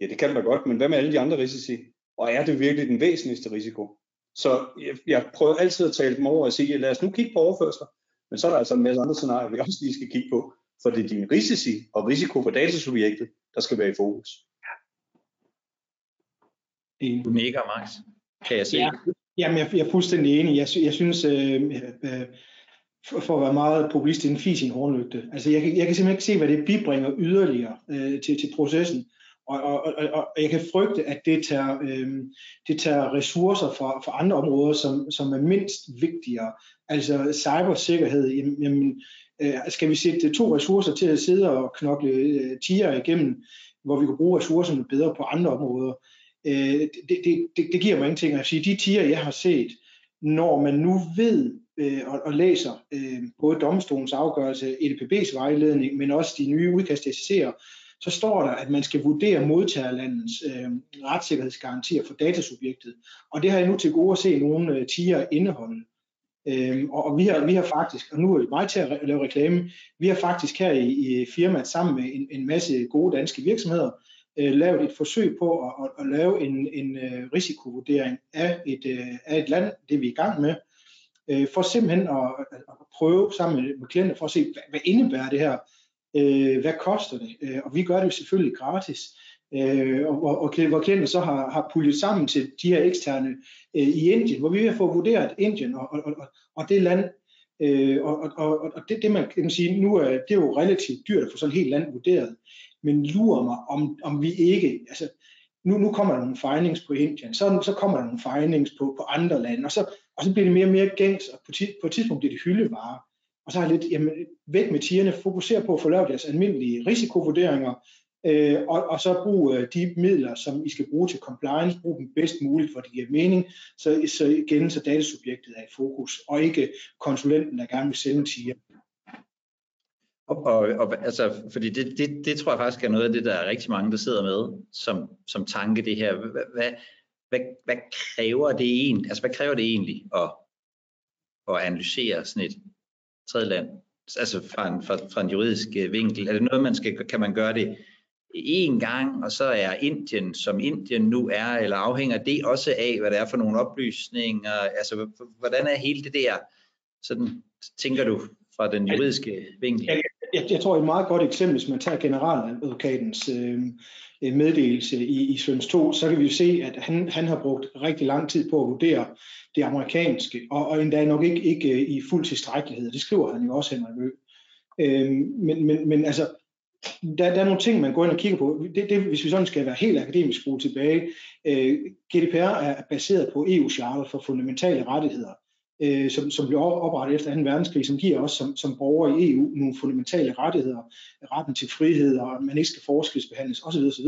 ja, det kan man godt, men hvad med alle de andre risici? Og er det virkelig den væsentligste risiko? Så jeg, jeg prøver altid at tale dem over og sige, lad os nu kigge på overførsler, men så er der altså en masse andre scenarier, vi også lige skal kigge på, for det er din risici og risiko for datasubjektet, der skal være i fokus. Du nikker, Max. Kan jeg se? Ja, jamen, jeg, jeg er fuldstændig enig. Jeg, jeg synes, øh, øh, for, for at være meget populist, det er en fis i en hornlygte. Altså, jeg, jeg kan simpelthen ikke se, hvad det bibringer yderligere øh, til, til processen. Og, og, og, og jeg kan frygte, at det tager, øh, det tager ressourcer fra, fra andre områder, som, som er mindst vigtigere. Altså cybersikkerhed, jamen, øh, skal vi sætte to ressourcer til at sidde og knokle øh, tiger igennem, hvor vi kan bruge ressourcerne bedre på andre områder. Øh, det, det, det, det giver mig ingenting at sige. De tiger, jeg har set, når man nu ved øh, og, og læser øh, både domstolens afgørelse, EDPB's vejledning, men også de nye udkast til SCC'er, så står der, at man skal vurdere modtagerlandets øh, retssikkerhedsgarantier for datasubjektet. Og det har jeg nu til gode at se nogle øh, tiger indeholde. Øhm, og, og vi har, vi har faktisk, og nu er det mig til at lave reklame, vi har faktisk her i, i firmaet sammen med en, en masse gode danske virksomheder øh, lavet et forsøg på at, at, at lave en, en øh, risikovurdering af et, øh, af et land, det vi er i gang med, øh, for simpelthen at, at prøve sammen med, med klienter for at se, hvad, hvad indebærer det her Øh, hvad koster det? Øh, og vi gør det jo selvfølgelig gratis. Øh, og, og, og hvor klienter så har, har puljet sammen til de her eksterne øh, i Indien, hvor vi vil få vurderet Indien og, og, og, og det land, øh, og, og, og det, det man kan sige nu, er, det er jo relativt dyrt at få sådan et helt land vurderet, men lurer mig, om, om vi ikke, altså nu, nu kommer der nogle findings på Indien, så, så kommer der nogle findings på, på andre lande, og så, og så bliver det mere og mere gængs, og på, på et tidspunkt bliver det hyldevarer og så har lidt jamen, væk med tierne, fokuser på at få lavet deres almindelige risikovurderinger, øh, og, og så brug øh, de midler, som I skal bruge til compliance, brug dem bedst muligt, for det giver mening, så, så igen, så datasubjektet er i fokus, og ikke konsulenten, der gerne vil sende tier. Og, og, og altså, fordi det, det, det tror jeg faktisk er noget af det, der er rigtig mange, der sidder med som, som tanke, det her. Hvad, hvad, hvad, hvad kræver det egentlig, altså hvad kræver det egentlig at, at analysere sådan et tredje land, altså fra en, fra, fra en juridisk øh, vinkel? Er det noget, man skal, kan man gøre det en gang, og så er Indien, som Indien nu er, eller afhænger det også af, hvad det er for nogle oplysninger? Altså, hvordan er hele det der, sådan tænker du fra den juridiske vinkel? Jeg, jeg, jeg tror, et meget godt eksempel, hvis man tager generaladvokatens øh, meddelelse i, i Svens 2, så kan vi jo se, at han, han har brugt rigtig lang tid på at vurdere det amerikanske, og, og endda nok ikke, ikke øh, i fuld tilstrækkelighed. Det skriver han jo også, Henrik Ø. Øhm, men, men, men altså, der, der er nogle ting, man går ind og kigger på. Det, det, hvis vi sådan skal være helt akademisk skruet tilbage, øh, GDPR er baseret på EU-charter for fundamentale rettigheder øh, som, som blev oprettet efter 2. verdenskrig, som giver os som, som borgere i EU nogle fundamentale rettigheder, retten til frihed, og at man ikke skal forskelsbehandles osv. osv.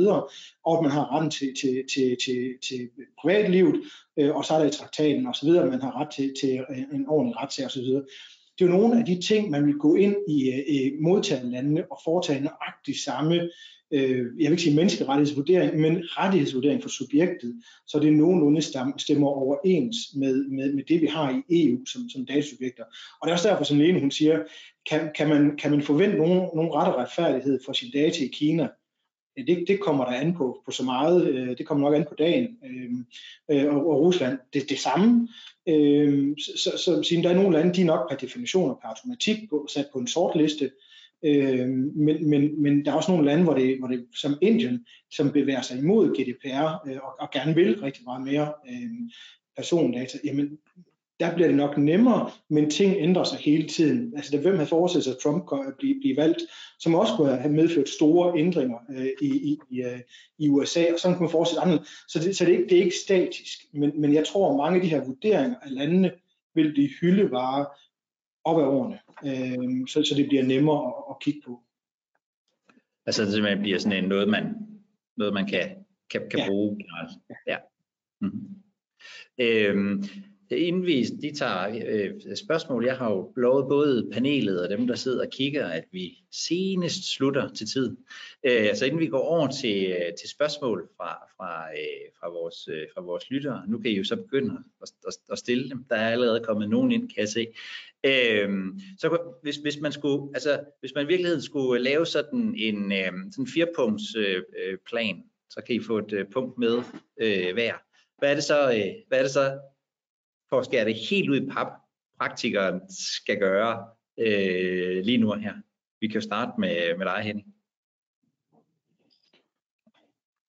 Og at man har retten til, til, til, til, til privatlivet, øh, og så er der i traktaten osv., at man har ret til, til øh, en ordentlig retssag osv. Det er jo nogle af de ting, man vil gå ind i, øh, i modtagerlandene og foretage nøjagtigt samme øh, jeg vil ikke sige menneskerettighedsvurdering, men rettighedsvurdering for subjektet, så det nogenlunde stemmer overens med, med, med det, vi har i EU som, som datasubjekter. Og det er også derfor, som Lene hun siger, kan, kan, man, kan man forvente nogen, nogen ret og retfærdighed for sin data i Kina? Det, det kommer der an på, på så meget. Øh, det kommer nok an på dagen. Øhm, øh, og, og Rusland, det det samme. Øhm, så, så, så der er nogle lande, de er nok per definition og per automatik på, sat på en sort liste. Øh, men, men, men der er også nogle lande, hvor det, hvor det som Indien, som bevæger sig imod GDPR øh, og, og gerne vil rigtig meget mere øh, persondata, jamen der bliver det nok nemmere, men ting ændrer sig hele tiden. Altså, der, hvem havde forestillet sig, at Trump kunne øh, blive, blive valgt, som også kunne have medført store ændringer øh, i, i, i, øh, i USA, og sådan kunne man forestille andre. Så, det, så det, er ikke, det er ikke statisk, men, men jeg tror, at mange af de her vurderinger af landene vil blive hyldevare op ad årene, øh, så, så det bliver nemmere at, at kigge på. Altså det simpelthen bliver sådan en noget, man, noget, man kan, kan, kan ja. bruge generelt. Ja. Mm-hmm. Øhm, Inden vi de tager øh, spørgsmål, jeg har jo lovet både panelet og dem, der sidder og kigger, at vi senest slutter til tid. Øh, så inden vi går over til, øh, til spørgsmål fra, fra, øh, fra, vores, øh, fra vores lyttere, nu kan I jo så begynde at, at, at stille dem. Der er allerede kommet nogen ind, kan jeg se. Øh, så hvis, hvis man skulle, altså hvis man i virkeligheden skulle lave sådan en øh, sådan firepunkts øh, øh, plan, så kan I få et øh, punkt med øh, hver. Hvad er det så, øh, hvad er det så for at skære det helt ud i pap, praktikeren skal gøre øh, lige nu her. Vi kan jo starte med, med dig, Henning.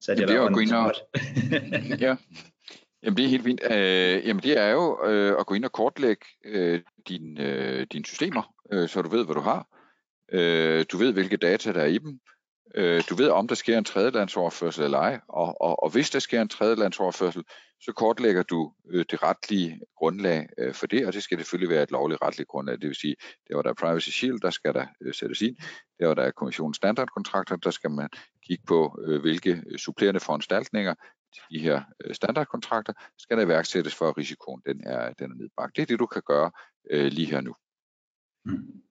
Så det, det er at gå ind og... ja. Jamen det er helt fint. Øh, jamen det er jo øh, at gå ind og kortlægge øh, din, øh, dine systemer, øh, så du ved, hvad du har. Øh, du ved, hvilke data der er i dem. Øh, du ved, om der sker en tredjelandsoverførsel eller ej. Og, og, og hvis der sker en tredjelandsoverførsel, så kortlægger du øh, det retlige grundlag øh, for det, og det skal selvfølgelig være et lovligt retligt grundlag. Det vil sige, der var der Privacy Shield, der skal der øh, sættes ind. Der var der kommissionens standardkontrakter, der skal man kigge på, øh, hvilke øh, supplerende foranstaltninger til de her øh, standardkontrakter skal der iværksættes for, at risikoen den er, den er nedbragt. Det er det, du kan gøre øh, lige her nu. Mm.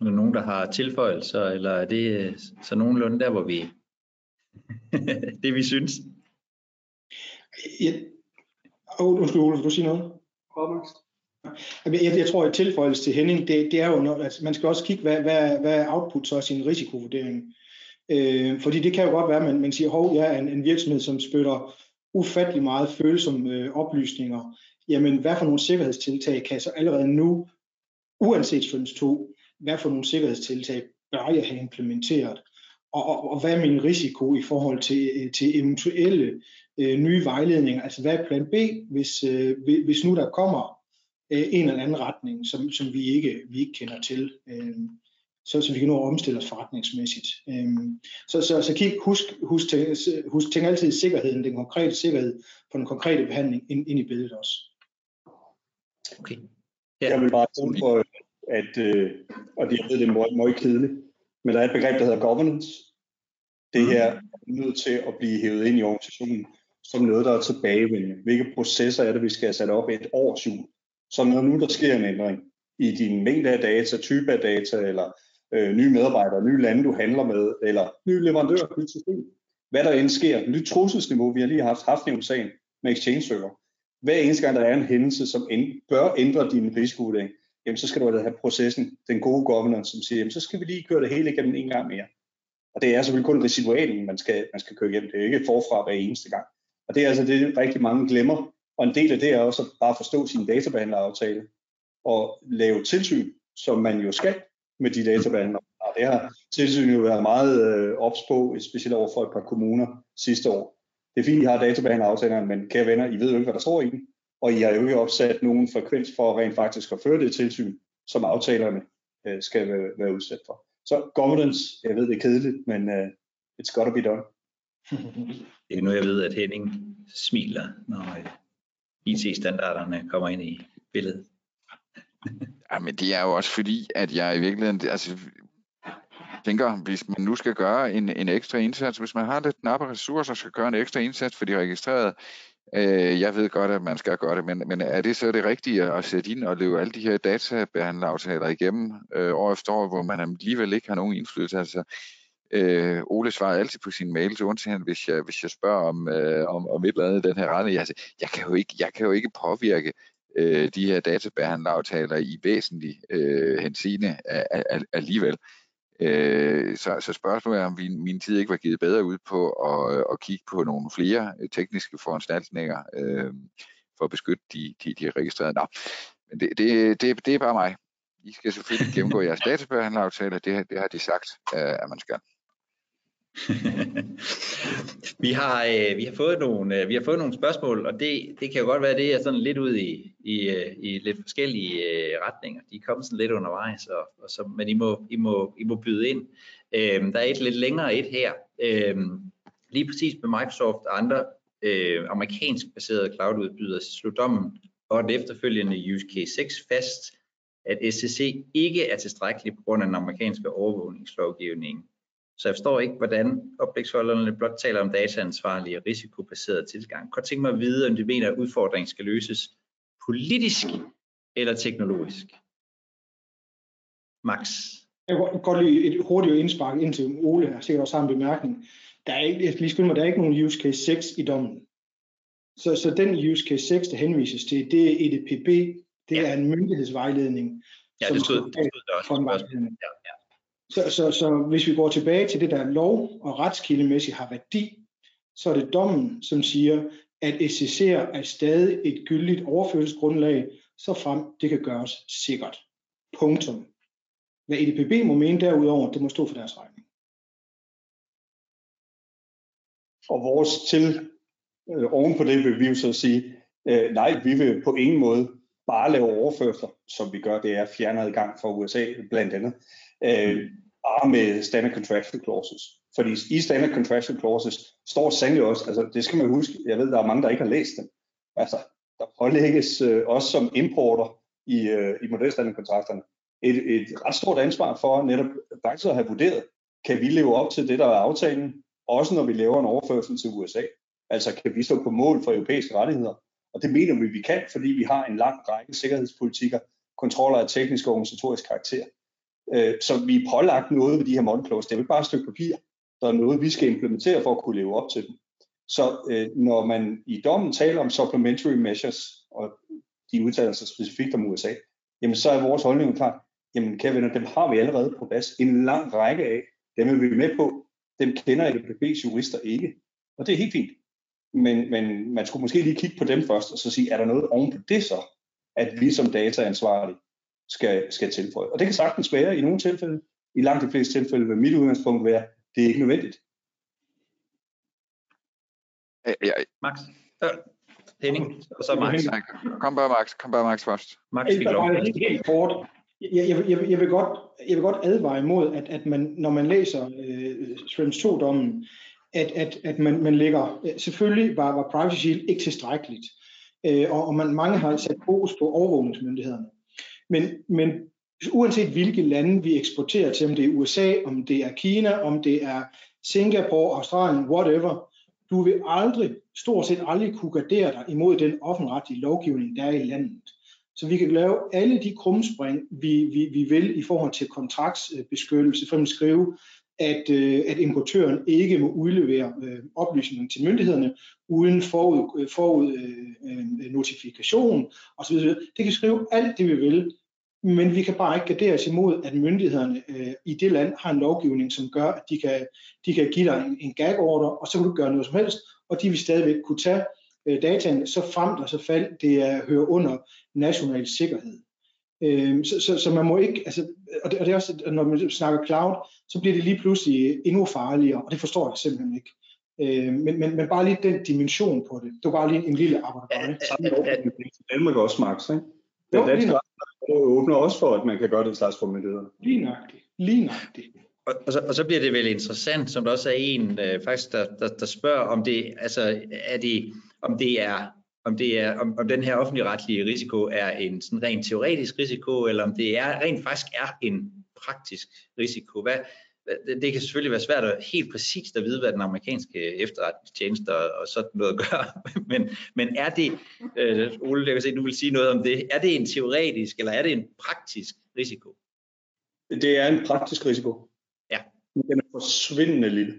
Er der nogen, der har tilføjelser, eller er det øh, så nogenlunde der, hvor vi det vi synes? Ja. Oh, undskyld, Ole, du sige noget? Jeg, jeg, jeg tror, at tilføjelse til Henning, det, det er jo, noget, altså, man skal også kigge, hvad, hvad, hvad er output så af sin risikovurdering. Øh, fordi det kan jo godt være, at man, man siger, hov, jeg er en, en virksomhed, som spytter ufattelig meget følsomme øh, oplysninger. Jamen, hvad for nogle sikkerhedstiltag kan så allerede nu, uanset Schrems 2, hvad for nogle sikkerhedstiltag bør jeg have implementeret? Og, og, og hvad er min risiko i forhold til, øh, til eventuelle øh, nye vejledninger? Altså hvad er plan B, hvis, øh, hvis nu der kommer øh, en eller anden retning, som, som vi, ikke, vi ikke kender til? Øh, så, så vi kan nå at omstille os forretningsmæssigt. Øhm, så, så, så kig, husk, husk, tænk, husk tænk altid sikkerheden, den konkrete sikkerhed på den konkrete behandling ind, ind i billedet også. Okay. Ja. Jeg vil bare tilføje, at, øh, og det, jeg ved, det er meget kedeligt, men der er et begreb, der hedder governance. Det her er nødt til at blive hævet ind i organisationen som noget, der er tilbagevendende. Hvilke processer er det, vi skal have sat op et års jul? Så når nu der sker en ændring i din mængde af data, type af data, eller øh, nye medarbejdere, nye lande, du handler med, eller nye leverandører, nyt system, hvad der end sker, nyt trusselsniveau, vi har lige haft, haft i USA med Exchange Server. Hver eneste gang, der er en hændelse, som end, bør ændre din risikovurdering, jamen så skal du altså have processen, den gode governance, som siger, jamen så skal vi lige køre det hele igennem en gang mere. Og det er selvfølgelig kun residualen, man skal, man skal køre igennem. Det er ikke forfra hver eneste gang. Og det er altså det, rigtig mange glemmer. Og en del af det er også at bare forstå sin databehandleraftale og lave tilsyn, som man jo skal med de databehandlere. Og det har tilsynet jo været meget øh, ops på, specielt over for et par kommuner sidste år. Det er fint, I har databehandleraftalerne, men kære venner, I ved jo ikke, hvad der står i dem og I har jo ikke opsat nogen frekvens for rent faktisk at føre det tilsyn, som aftalerne øh, skal være, være udsat for. Så governance, jeg ved det er kedeligt, men uh, it's gotta be done. det er nu, jeg ved, at Henning smiler, når øh, IT-standarderne kommer ind i billedet. ja, men det er jo også fordi, at jeg i virkeligheden, altså, tænker, hvis man nu skal gøre en, en ekstra indsats, hvis man har lidt knappe ressourcer, skal gøre en ekstra indsats for de registrerede, Øh, jeg ved godt, at man skal gøre det, men, men er det så det rigtige at sætte ind og løbe alle de her databehandleraftaler igennem øh, år efter år, hvor man alligevel ikke har nogen indflydelse? Altså, øh, Ole svarer altid på sine mails, undtagen hvis jeg, hvis jeg spørger om, øh, om, om et eller andet i den her retning. Jeg, jeg, kan jo ikke, jeg kan jo ikke påvirke øh, de her databehandleraftaler i væsentlig øh, henseende alligevel. Øh, så, så spørgsmålet er, om min, min tid ikke var givet bedre ud på at, at kigge på nogle flere øh, tekniske foranstaltninger øh, for at beskytte de, de, de registrerede. Nå, men det, det, det, det er bare mig. I skal selvfølgelig gennemgå jeres databehandleraftale, det, det har de sagt, øh, at man skal. vi, har, øh, vi, har fået nogle, øh, vi har fået nogle spørgsmål, og det, det kan jo godt være, det er sådan lidt ud i, i, øh, i lidt forskellige øh, retninger. De er kommet sådan lidt undervejs, og, og så, men I må, I, må, I må byde ind. Øh, der er et lidt længere et her. Øh, lige præcis med Microsoft og andre øh, amerikansk baserede cloud-udbydere, slog dommen og den efterfølgende use case 6 fast, at SCC ikke er tilstrækkelig på grund af den amerikanske overvågningslovgivning. Så jeg forstår ikke, hvordan oplægsholderne blot taler om dataansvarlig og risikobaseret tilgang. Godt tænke mig at vide, om de mener, at udfordringen skal løses politisk eller teknologisk. Max. Jeg kan godt lide et hurtigt indspark ind til Ole, jeg sikkert også har en bemærkning. Der er ikke, jeg lige skynde mig, der er ikke nogen use case 6 i dommen. Så, så den use case 6, der henvises til, det er EDPB, det ja. er en myndighedsvejledning. Ja, det stod, det stod der også. Ja. Så, så, så hvis vi går tilbage til det, der lov- og retskildemæssigt har værdi, så er det dommen, som siger, at SCC'er er stadig et gyldigt overførselsgrundlag, så frem det kan gøres sikkert. Punktum. Hvad EDPB må mene derudover, det må stå for deres regning. Og vores til øh, oven på det vil vi jo så sige, øh, nej, vi vil på ingen måde bare lave overførsler, som vi gør, det er fjernadgang fra USA blandt andet, øh, bare med standard contractual clauses. Fordi i standard contractual clauses står sandelig også, altså det skal man huske, jeg ved, der er mange, der ikke har læst dem. Altså, der pålægges øh, også som importer i, øh, i modelstandardkontrakterne et, et ret stort ansvar for netop faktisk at have vurderet, kan vi leve op til det, der er aftalen, også når vi laver en overførsel til USA. Altså kan vi stå på mål for europæiske rettigheder? Og det mener vi, vi kan, fordi vi har en lang række sikkerhedspolitikker, kontroller af teknisk og organisatorisk karakter. Øh, så vi er pålagt noget ved de her model. Det er jo ikke bare et stykke papir. Der er noget, vi skal implementere for at kunne leve op til dem. Så øh, når man i dommen taler om supplementary measures, og de udtaler sig specifikt om USA, jamen så er vores holdning klar. Jamen kære venner, dem har vi allerede på plads. En lang række af. Dem er vi med på. Dem kender LPB's jurister ikke. Og det er helt fint. Men, men man skulle måske lige kigge på dem først, og så sige, er der noget oven på det så, at vi som dataansvarlige skal, skal tilføje. Og det kan sagtens være i nogle tilfælde. I langt de fleste tilfælde vil mit udgangspunkt være, det er ikke nødvendigt. Ja, ja. Max. Øh, Henning, og så Max. Kom bare Max, kom bare Max først. Max fik lov. Helt kort. Jeg, jeg, jeg, jeg, vil godt, jeg vil godt advare imod, at, at man, når man læser øh, Schrems 2-dommen, at, at, at man, man lægger, øh, selvfølgelig var, var Privacy Shield ikke tilstrækkeligt, øh, og, og man, mange har sat fokus på overvågningsmyndighederne. Men, men uanset hvilke lande vi eksporterer til, om det er USA, om det er Kina, om det er Singapore, Australien, whatever, du vil aldrig, stort set aldrig kunne gardere dig imod den offentretlige lovgivning, der er i landet. Så vi kan lave alle de krumspring, vi, vi, vi vil i forhold til kontraktsbeskyttelse, for at skrive, at, øh, at importøren ikke må udlevere øh, oplysninger til myndighederne uden forud, øh, forud øh, øh, notifikation osv. Det kan skrive alt det, vi vil, men vi kan bare ikke gardere os imod, at myndighederne øh, i det land har en lovgivning, som gør, at de kan, de kan give dig en, en gag-order, og så kan du gøre noget som helst, og de vil stadigvæk kunne tage øh, dataen, så frem der så fald det er, hører under national sikkerhed. Øh, så, så, så man må ikke, altså, og det, og det er også, når man snakker cloud, så bliver det lige pludselig endnu farligere, og det forstår jeg simpelthen ikke. Øh, men, men, men bare lige den dimension på det. Det var bare lige en lille arbejde. Danmark også, Max, ikke? Den danske åbner også for, at man kan gøre den slags for myndighederne. Lige nøjagtigt. Lige nøjagtigt. Og, og, så, og så bliver det vel interessant, som der også er en øh, faktisk, der, der, der spørger, om det, altså, er det, om det er om, det er, om, om den her offentlige retlige risiko er en sådan rent teoretisk risiko, eller om det er rent faktisk er en praktisk risiko. Hvad, det kan selvfølgelig være svært at helt præcist at vide, hvad den amerikanske efterretningstjeneste og sådan noget gør, men, men er det, øh, Ole, jeg kan se, du vil sige noget om det, er det en teoretisk, eller er det en praktisk risiko? Det er en praktisk risiko. Ja. Den er forsvindende lille.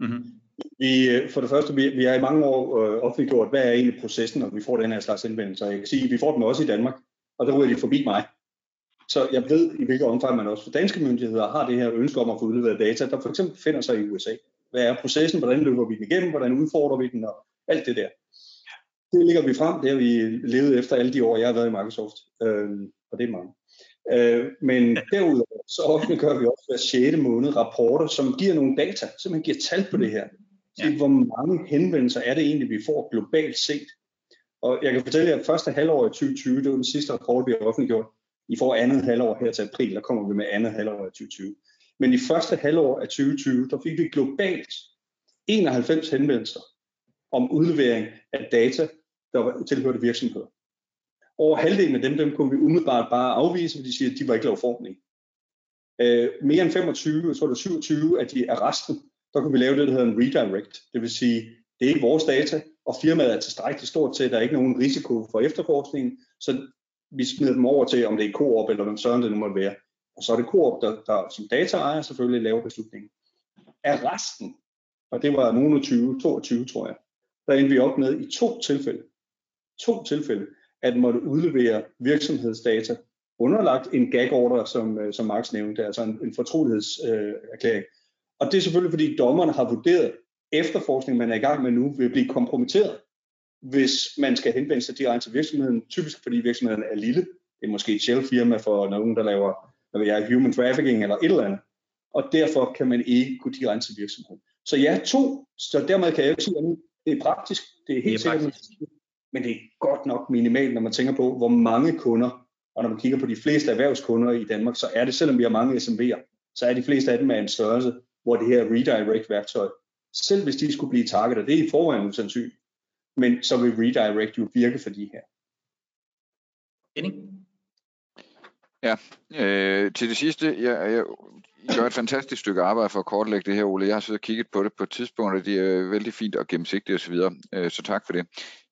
Mm-hmm. Vi, øh, for det første, vi, vi har i mange år øh, offentliggjort, hvad er egentlig processen, når vi får den her slags indvendelser. Jeg kan sige, at vi får dem også i Danmark, og der ryger de forbi mig. Så jeg ved, i hvilket omfang man også for danske myndigheder har det her ønske om at få udleveret data, der for eksempel finder sig i USA. Hvad er processen? Hvordan løber vi den igennem? Hvordan udfordrer vi den? Og alt det der. Det ligger vi frem. Det har vi levet efter alle de år, jeg har været i Microsoft. Øh, og det er mange. Øh, men derudover så offentliggør vi også hver 6. måned rapporter, som giver nogle data, som man giver tal på det her. Ja. hvor mange henvendelser er det egentlig, vi får globalt set. Og jeg kan fortælle jer, at første halvår i 2020, det var den sidste rapport, vi har offentliggjort. I får andet halvår her til april, der kommer vi med andet halvår i 2020. Men i første halvår af 2020, der fik vi globalt 91 henvendelser om udlevering af data, der tilhørte virksomheder. Over halvdelen af dem, dem kunne vi umiddelbart bare afvise, fordi de siger, at de var ikke lovformelige. Øh, mere end 25, jeg tror det var 27 af de af så kunne vi lave det, der hedder en redirect. Det vil sige, det er ikke vores data, og firmaet er tilstrækkeligt stort til, at der er ikke nogen risiko for efterforskningen, så vi smider dem over til, om det er Coop eller hvem søren det nu måtte være. Og så er det Coop, der, der som dataejer selvfølgelig laver beslutningen. Af resten, og det var nogen 20, 22 tror jeg, der endte vi op med i to tilfælde, to tilfælde, at måtte udlevere virksomhedsdata underlagt en gag-order, som, øh, som Max nævnte, altså en, en fortrolighedserklæring. Øh, og det er selvfølgelig, fordi dommerne har vurderet, efterforskning, man er i gang med nu, vil blive kompromitteret, hvis man skal henvende sig direkte til virksomheden, typisk fordi virksomheden er lille. Det er måske et shell-firma for nogen, der laver hvad ved jeg, human trafficking eller et eller andet. Og derfor kan man ikke gå direkte til virksomheden. Så ja, to. Så dermed kan jeg jo sige, at det er praktisk. Det er helt det er sikkert, men det er godt nok minimalt, når man tænker på, hvor mange kunder, og når man kigger på de fleste erhvervskunder i Danmark, så er det, selvom vi har mange SMV'er, så er de fleste af dem af en størrelse, hvor det her redirect-værktøj, selv hvis de skulle blive targetet, det er i forvejen usandsynligt, men så vil redirect jo virke for de her. Enig? Ja, øh, til det sidste, jeg, jeg, I gør et fantastisk stykke arbejde for at kortlægge det her, Ole. Jeg har siddet og kigget på det på et tidspunkt, og det er vældig fint og gennemsigtigt osv., så, øh, så tak for det.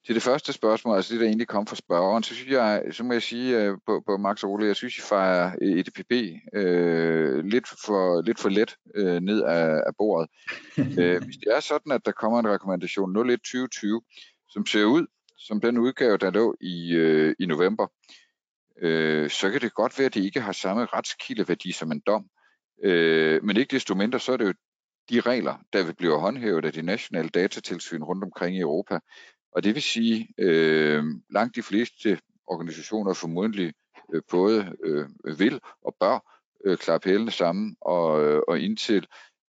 Til det første spørgsmål, altså det, der egentlig kom fra spørgeren, så synes jeg, så må jeg sige øh, på, på Max og Ole, jeg synes, I fejrer EDPB øh, lidt, for, lidt for let øh, ned af, af bordet. øh, hvis det er sådan, at der kommer en rekommandation 012020, som ser ud som den udgave, der lå i, øh, i november, øh, så kan det godt være, at det ikke har samme retskildeværdi som en dom. Øh, men ikke desto mindre, så er det jo de regler, der vil blive håndhævet af de nationale datatilsyn rundt omkring i Europa. Og det vil sige, øh, langt de fleste organisationer formodentlig øh, både øh, vil og bør øh, klappe hælene sammen og, øh, og indtil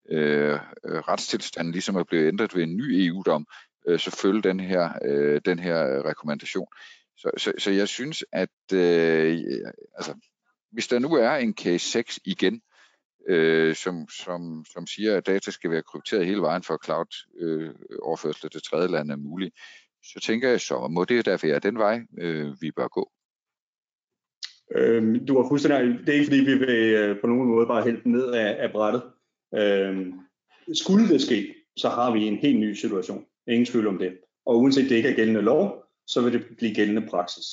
øh, øh retstilstanden ligesom er blevet ændret ved en ny EU-dom, øh, så følge den her, øh, den her rekommandation. Så, så, så jeg synes, at øh, altså, hvis der nu er en case 6 igen, øh, som, som, som siger, at data skal være krypteret hele vejen for cloud-overførsel øh, til tredje land er muligt, så tænker jeg, så må det derfor være den vej, øh, vi bør gå. Øhm, du har fuldstændig, det er ikke fordi, vi vil øh, på nogen måde bare hælde den ned af, af brættet. Øhm, skulle det ske, så har vi en helt ny situation. Ingen tvivl om det. Og uanset det ikke er gældende lov, så vil det blive gældende praksis.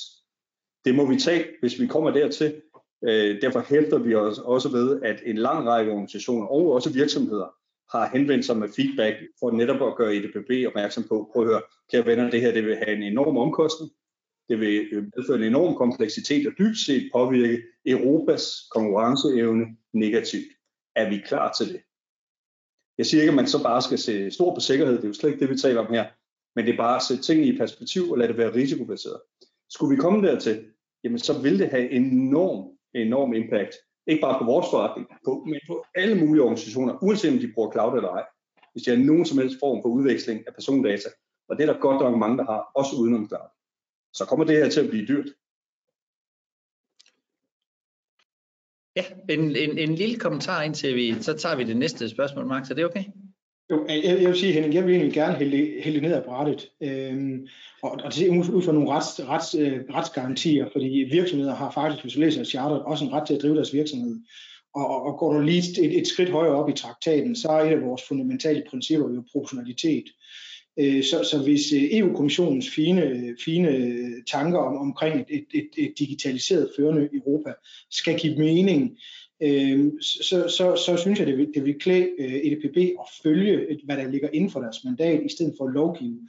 Det må vi tage, hvis vi kommer dertil. Øh, derfor hæfter vi os også ved, at en lang række organisationer og også virksomheder har henvendt sig med feedback for netop at gøre EDPB opmærksom på, prøv at høre, kære venner, det her det vil have en enorm omkostning, det vil øh, medføre en enorm kompleksitet og dybt set påvirke Europas konkurrenceevne negativt. Er vi klar til det? Jeg siger ikke, at man så bare skal se stor på sikkerhed, det er jo slet ikke det, vi taler om her, men det er bare at sætte tingene i perspektiv og lade det være risikobaseret. Skulle vi komme dertil, jamen så vil det have enorm, enorm impact ikke bare på vores forretning, på, men på alle mulige organisationer, uanset om de bruger cloud eller ej, hvis de har nogen som helst form for udveksling af persondata. Og det er der godt nok mange, der har, også udenom cloud. Så kommer det her til at blive dyrt. Ja, en, en, en lille kommentar indtil vi, så tager vi det næste spørgsmål, Mark, Er det okay? Jo, jeg, jeg vil sige, Henning, jeg vil egentlig gerne hælde, hælde ned af brættet. Øhm, og, og det er ud fra nogle rets, rets, øh, retsgarantier, fordi virksomheder har faktisk, hvis du læser charter, også en ret til at drive deres virksomhed. Og, og, og går du lige et, et skridt højere op i traktaten, så er et af vores fundamentale principper jo proportionalitet. Øh, så, så hvis øh, EU-kommissionens fine, fine tanker om, omkring et, et, et digitaliseret førende Europa skal give mening, øh, så, så, så synes jeg, det vil, det vil klæde øh, EDPB at følge, øh, hvad der ligger inden for deres mandat, i stedet for at lovgive.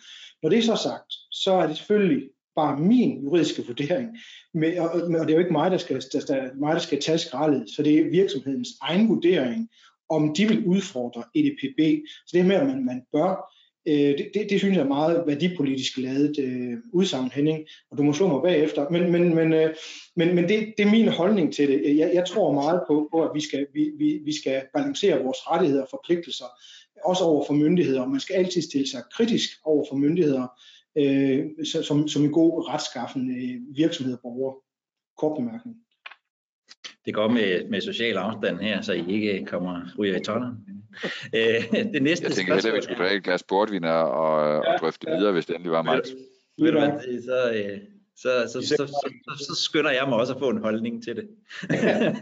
Når det er så sagt, så er det selvfølgelig bare min juridiske vurdering, men, og, og det er jo ikke mig, der skal, der, der, mig, der skal tage skraldet, så det er virksomhedens egen vurdering, om de vil udfordre EDPB. Så det med, at man, man bør, Øh, det, det, det synes jeg er meget værdipolitisk lavet øh, udsagn, Henning, og du må slå mig bagefter. Men, men, men, øh, men, men det, det er min holdning til det. Jeg, jeg tror meget på, på at vi skal, vi, vi, vi skal balancere vores rettigheder og forpligtelser, også over for myndigheder. Man skal altid stille sig kritisk over for myndigheder, øh, som, som en god retskaffen øh, virksomhed og borger. Kort bemærkning. Det går med, med social afstand her, så I ikke kommer ryger i tårnet. Øh, det næste jeg tænker heller, at vi skulle drikke et glas portvin og, og, ja, drøfte ja. videre, hvis det endelig var Max. Ved du hvad, så, øh, så, så, så, så, så, så skynder jeg mig også at få en holdning til det. ja,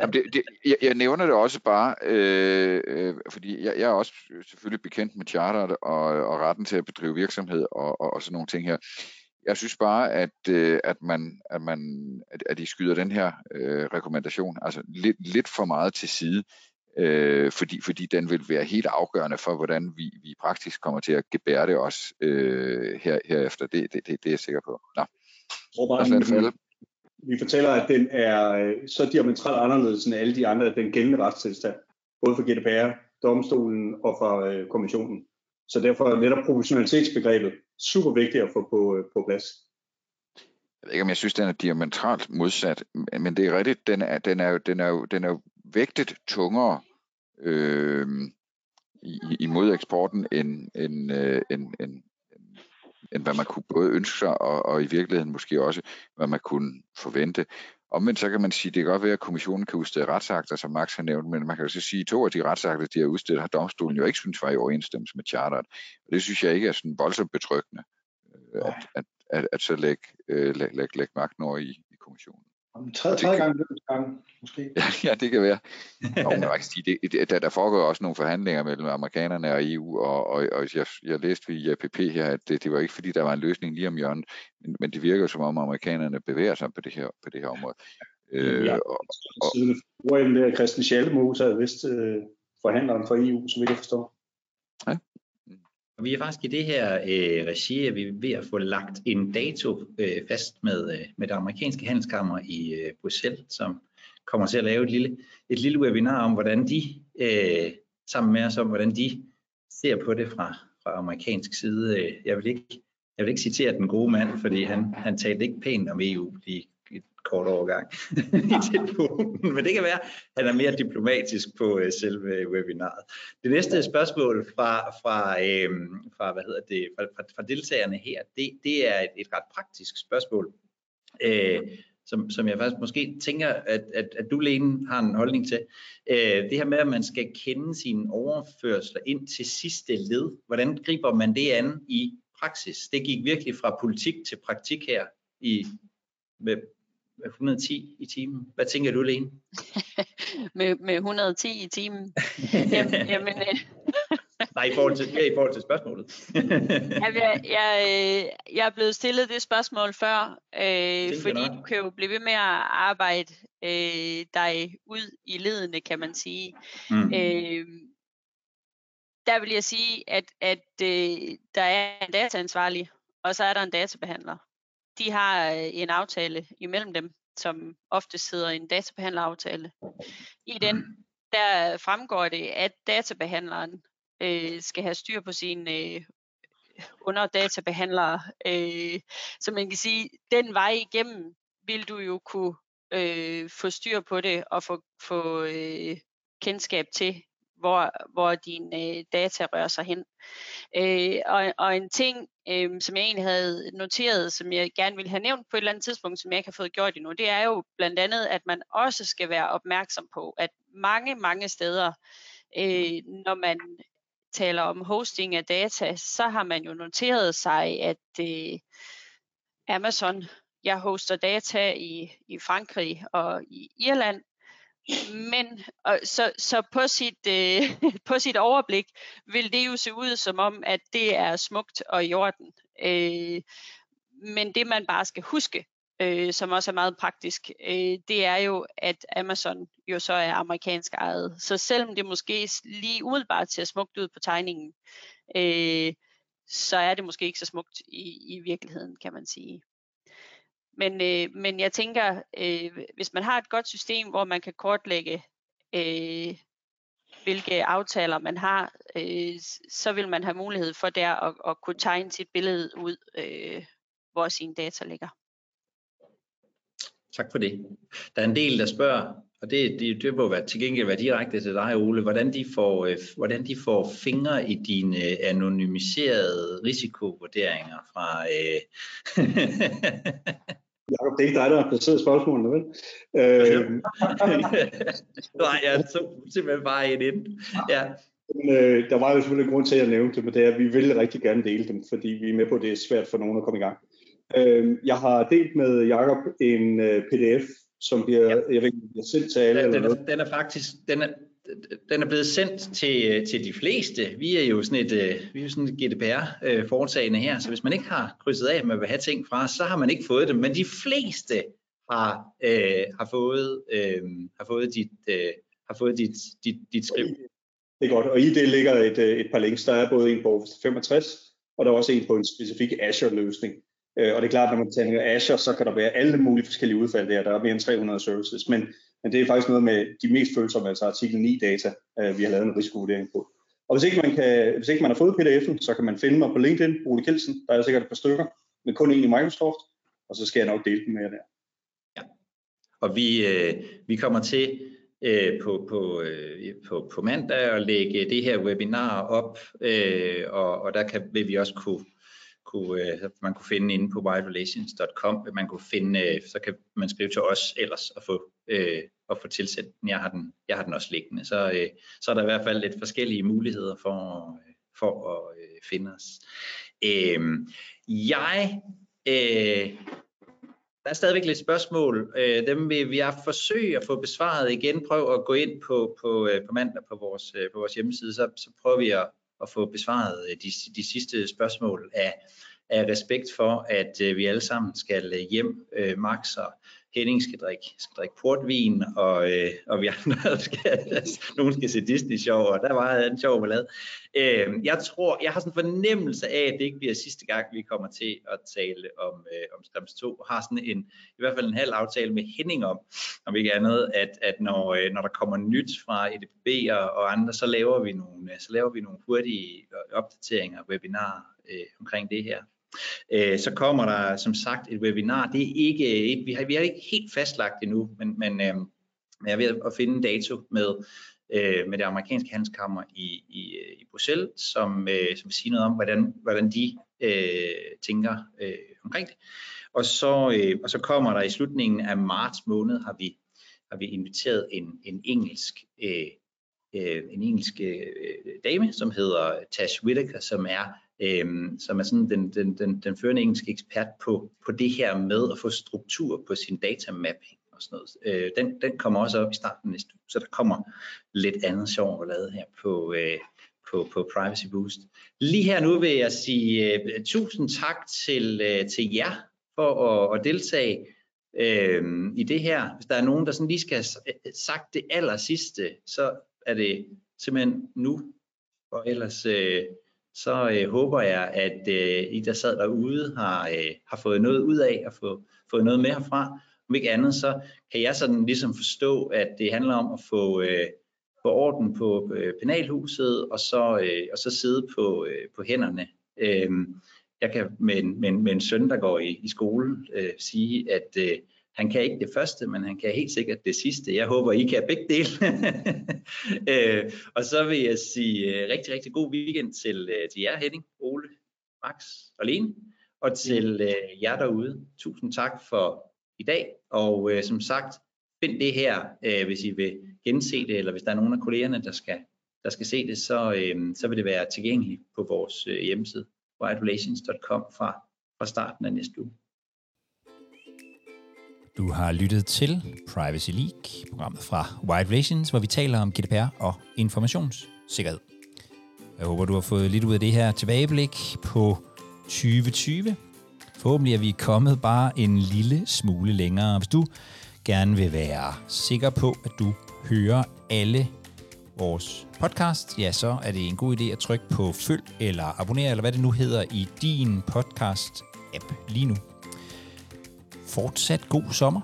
jamen det, det jeg, jeg nævner det også bare, øh, øh, fordi jeg, jeg er også selvfølgelig bekendt med charteret og, og retten til at bedrive virksomhed og, og, og sådan nogle ting her. Jeg synes bare, at, øh, at, man, at, man, at, at de skyder den her øh, rekommendation altså lidt, lidt for meget til side øh, fordi, fordi den vil være helt afgørende for, hvordan vi, vi praktisk kommer til at gebære det også øh, her, herefter. Det, det, det, det er jeg sikker på. Nå. Vi fortæller, at den er øh, så diametralt anderledes end alle de andre, den gældende retstilstand, både for GDPR, domstolen og fra øh, kommissionen. Så derfor er netop proportionalitetsbegrebet super vigtigt at få på, øh, på plads. Jeg ved ikke, om jeg synes, den er diametralt modsat, men det er rigtigt, den er, den er, jo, den er, jo, den er jo vægtet tungere øh, imod eksporten, end, end, øh, end, end, end hvad man kunne både ønske sig, og, og i virkeligheden måske også, hvad man kunne forvente. Omvendt så kan man sige, at det kan godt være, at kommissionen kan udstede retsakter, som Max har nævnt, men man kan jo så sige, at to af de retsakter, de har udstedt, har domstolen jo ikke synes var i overensstemmelse med charteret. Og det synes jeg ikke er sådan voldsomt betryggende, øh, at, at, at, at så lægge øh, læg, læg, læg magten over i, i kommissionen. Om tredje, tredje gang, gang, måske. ja, det kan være. Nå, men jeg sige, det, det, der, der foregår også nogle forhandlinger mellem amerikanerne og EU, og, og, og jeg, jeg læste via APP her, at det, det var ikke fordi, der var en løsning lige om hjørnet, men, men det virker som om amerikanerne bevæger sig på det her, på det her område. Øh, ja, og, og, er Christian Schallemose er vist øh, forhandleren for EU, som vi kan forstå. Og vi er faktisk i det her øh, regi, at vi er ved at få lagt en dato øh, fast med, øh, med det amerikanske handelskammer i øh, Bruxelles, som kommer til at lave et lille, et lille webinar om, hvordan de, øh, sammen med os om, hvordan de ser på det fra, fra amerikansk side. Øh, jeg vil ikke, jeg vil ikke citere den gode mand, fordi han, han talte ikke pænt om EU lige kort overgang i telefonen, men det kan være, at han er mere diplomatisk på uh, selve webinaret. Det næste spørgsmål fra, fra, øh, fra, hvad hedder det, fra, fra, fra deltagerne her, det, det er et, et ret praktisk spørgsmål, øh, som, som jeg faktisk måske tænker, at, at, at du, Lene, har en holdning til. Øh, det her med, at man skal kende sine overførsler ind til sidste led. Hvordan griber man det an i praksis? Det gik virkelig fra politik til praktik her i med 110 i timen. Hvad tænker du, Lene? med, med 110 i timen? jamen, jamen, øh... Nej, i forhold til, ja, i forhold til spørgsmålet. jeg, jeg, øh, jeg er blevet stillet det spørgsmål før, øh, fordi du kan jo blive ved med at arbejde øh, dig ud i ledene, kan man sige. Mm. Øh, der vil jeg sige, at, at øh, der er en dataansvarlig, og så er der en databehandler de har øh, en aftale imellem dem, som ofte sidder en databehandleraftale. I den der fremgår det, at databehandleren øh, skal have styr på sine øh, underdatabehandlere. Øh, så man kan sige, den vej igennem vil du jo kunne øh, få styr på det og få, få øh, kendskab til, hvor, hvor dine øh, data rører sig hen. Øh, og, og en ting, øh, som jeg egentlig havde noteret, som jeg gerne ville have nævnt på et eller andet tidspunkt, som jeg ikke har fået gjort endnu, det er jo blandt andet, at man også skal være opmærksom på, at mange, mange steder, øh, når man taler om hosting af data, så har man jo noteret sig, at øh, Amazon, jeg hoster data i, i Frankrig og i Irland, men og, så, så på, sit, øh, på sit overblik vil det jo se ud som om, at det er smukt og i orden. Øh, men det man bare skal huske, øh, som også er meget praktisk, øh, det er jo, at Amazon jo så er amerikansk ejet. Så selvom det måske lige umiddelbart ser smukt ud på tegningen, øh, så er det måske ikke så smukt i, i virkeligheden, kan man sige. Men, øh, men jeg tænker, øh, hvis man har et godt system, hvor man kan kortlægge øh, hvilke aftaler man har, øh, så vil man have mulighed for der at, at kunne tegne sit billede ud, øh, hvor sine data ligger. Tak for det. Der er en del, der spørger, og det, det, det må være til gengæld være direkte til dig, Ole, hvordan de får, øh, hvordan de får fingre i dine øh, anonymiserede risikovurderinger fra... Øh... Jacob, det er ikke dig, der har placeret spørgsmålene, vel? Øh... Nej, jeg tog simpelthen bare en ind. Ja. Men, øh, der var jo selvfølgelig en grund til, at jeg nævnte det, men det er, at vi vil rigtig gerne dele dem, fordi vi er med på, at det er svært for nogen at komme i gang. Øh, jeg har delt med Jacob en øh, pdf, som bliver, ja. jeg ved ikke, bliver sendt til alle. Den, eller den, er, den er faktisk, den er, den er blevet sendt til, til de fleste. Vi er jo sådan et, øh, vi er sådan et GDPR-foretagende her, så hvis man ikke har krydset af, at man vil have ting fra, så har man ikke fået dem. Men de fleste har, øh, har fået, øh, har fået dit, øh, har fået dit, dit, dit skriv. Det er godt, og i det ligger et, øh, et par links. Der er både en på Office 65, og der er også en på en specifik Azure-løsning. Øh, og det er klart, når man tænker Azure, så kan der være alle mulige forskellige udfald der. Der er mere end 300 services, men, men det er faktisk noget med de mest følsomme, altså artikel 9 data, øh, vi har lavet en risikovurdering på. Og hvis ikke man, kan, hvis ikke man har fået pdf'en, så kan man finde mig på LinkedIn, Ole Kelsen. Der er sikkert et par stykker, men kun en i Microsoft, og så skal jeg nok dele den med jer der. Ja. Og vi, øh, vi kommer til øh, på, på, øh, på, på mandag at lægge det her webinar op, øh, og, og der kan, vil vi også kunne kunne, øh, man kunne finde inde på widerelations.com, man kunne finde, øh, så kan man skrive til os ellers og få, øh, og få tilsendt den. Jeg har den, jeg har den også liggende. Så, øh, så er der i hvert fald lidt forskellige muligheder for, øh, for at øh, finde os. Øh, jeg, øh, der er stadigvæk lidt spørgsmål. Øh, dem vil vi har forsøge at få besvaret igen. Prøv at gå ind på, på, øh, på mandag på vores, øh, på vores hjemmeside, så, så prøver vi at, at få besvaret øh, de, de sidste spørgsmål af, af respekt for, at øh, vi alle sammen skal øh, hjem. Øh, Max og Henning skal drikke, skal drikke portvin, og, øh, og vi andre skal, nogen skal se Disney Show, og der var en sjov ballade. Øh, jeg tror, jeg har sådan en fornemmelse af, at det ikke bliver sidste gang, vi kommer til at tale om, øh, om Skræms 2, og har sådan en, i hvert fald en halv aftale med Henning om, om ikke andet, at, at når, øh, når der kommer nyt fra EDB og, og andre, så laver vi nogle, så laver vi nogle hurtige øh, opdateringer, webinarer øh, omkring det her. Øh, så kommer der som sagt et webinar. Det er ikke et, vi har, vi har ikke helt fastlagt endnu, men, men, øh, men jeg er ved at finde en dato med, øh, med det amerikanske handelskammer i, i, i Bruxelles, som, som vil sige noget om, hvordan, hvordan de øh, tænker øh, omkring det. Og så, øh, og så kommer der i slutningen af marts måned, har vi, har vi inviteret en, en engelsk øh, en engelsk øh, dame, som hedder Tash Whittaker, som er øhm, som er sådan den, den, den, den førende engelske ekspert på, på det her med at få struktur på sin datamapping og sådan noget. Øh, den, den kommer også op i starten næste uge, så der kommer lidt andet sjov at lave her på, øh, på, på Privacy Boost. Lige her nu vil jeg sige øh, tusind tak til, øh, til jer for at, at deltage øh, i det her. Hvis der er nogen, der sådan lige skal have øh, sagt det aller sidste, så er det simpelthen nu, og ellers øh, så øh, håber jeg, at øh, I, der sad derude, har, øh, har fået noget ud af og få, fået noget med herfra. Om ikke andet, så kan jeg sådan ligesom forstå, at det handler om at få, øh, få orden på øh, penalhuset, og så, øh, og så sidde på, øh, på hænderne. Øh, jeg kan med en, med, en, med en søn, der går i, i skole, øh, sige, at øh, han kan ikke det første, men han kan helt sikkert det sidste. Jeg håber, I kan begge dele. øh, og så vil jeg sige uh, rigtig, rigtig god weekend til, uh, til jer, Henning, Ole, Max og Lene, og til uh, jer derude. Tusind tak for i dag, og uh, som sagt, find det her, uh, hvis I vil gense det, eller hvis der er nogen af kollegerne, der skal, der skal se det, så, uh, så vil det være tilgængeligt på vores uh, hjemmeside, whiterelations.com fra, fra starten af næste uge. Du har lyttet til Privacy League, programmet fra Wide Relations, hvor vi taler om GDPR og informationssikkerhed. Jeg håber, du har fået lidt ud af det her tilbageblik på 2020. Forhåbentlig er vi kommet bare en lille smule længere. Hvis du gerne vil være sikker på, at du hører alle vores podcast, ja, så er det en god idé at trykke på følg eller abonner, eller hvad det nu hedder, i din podcast-app lige nu fortsat god sommer.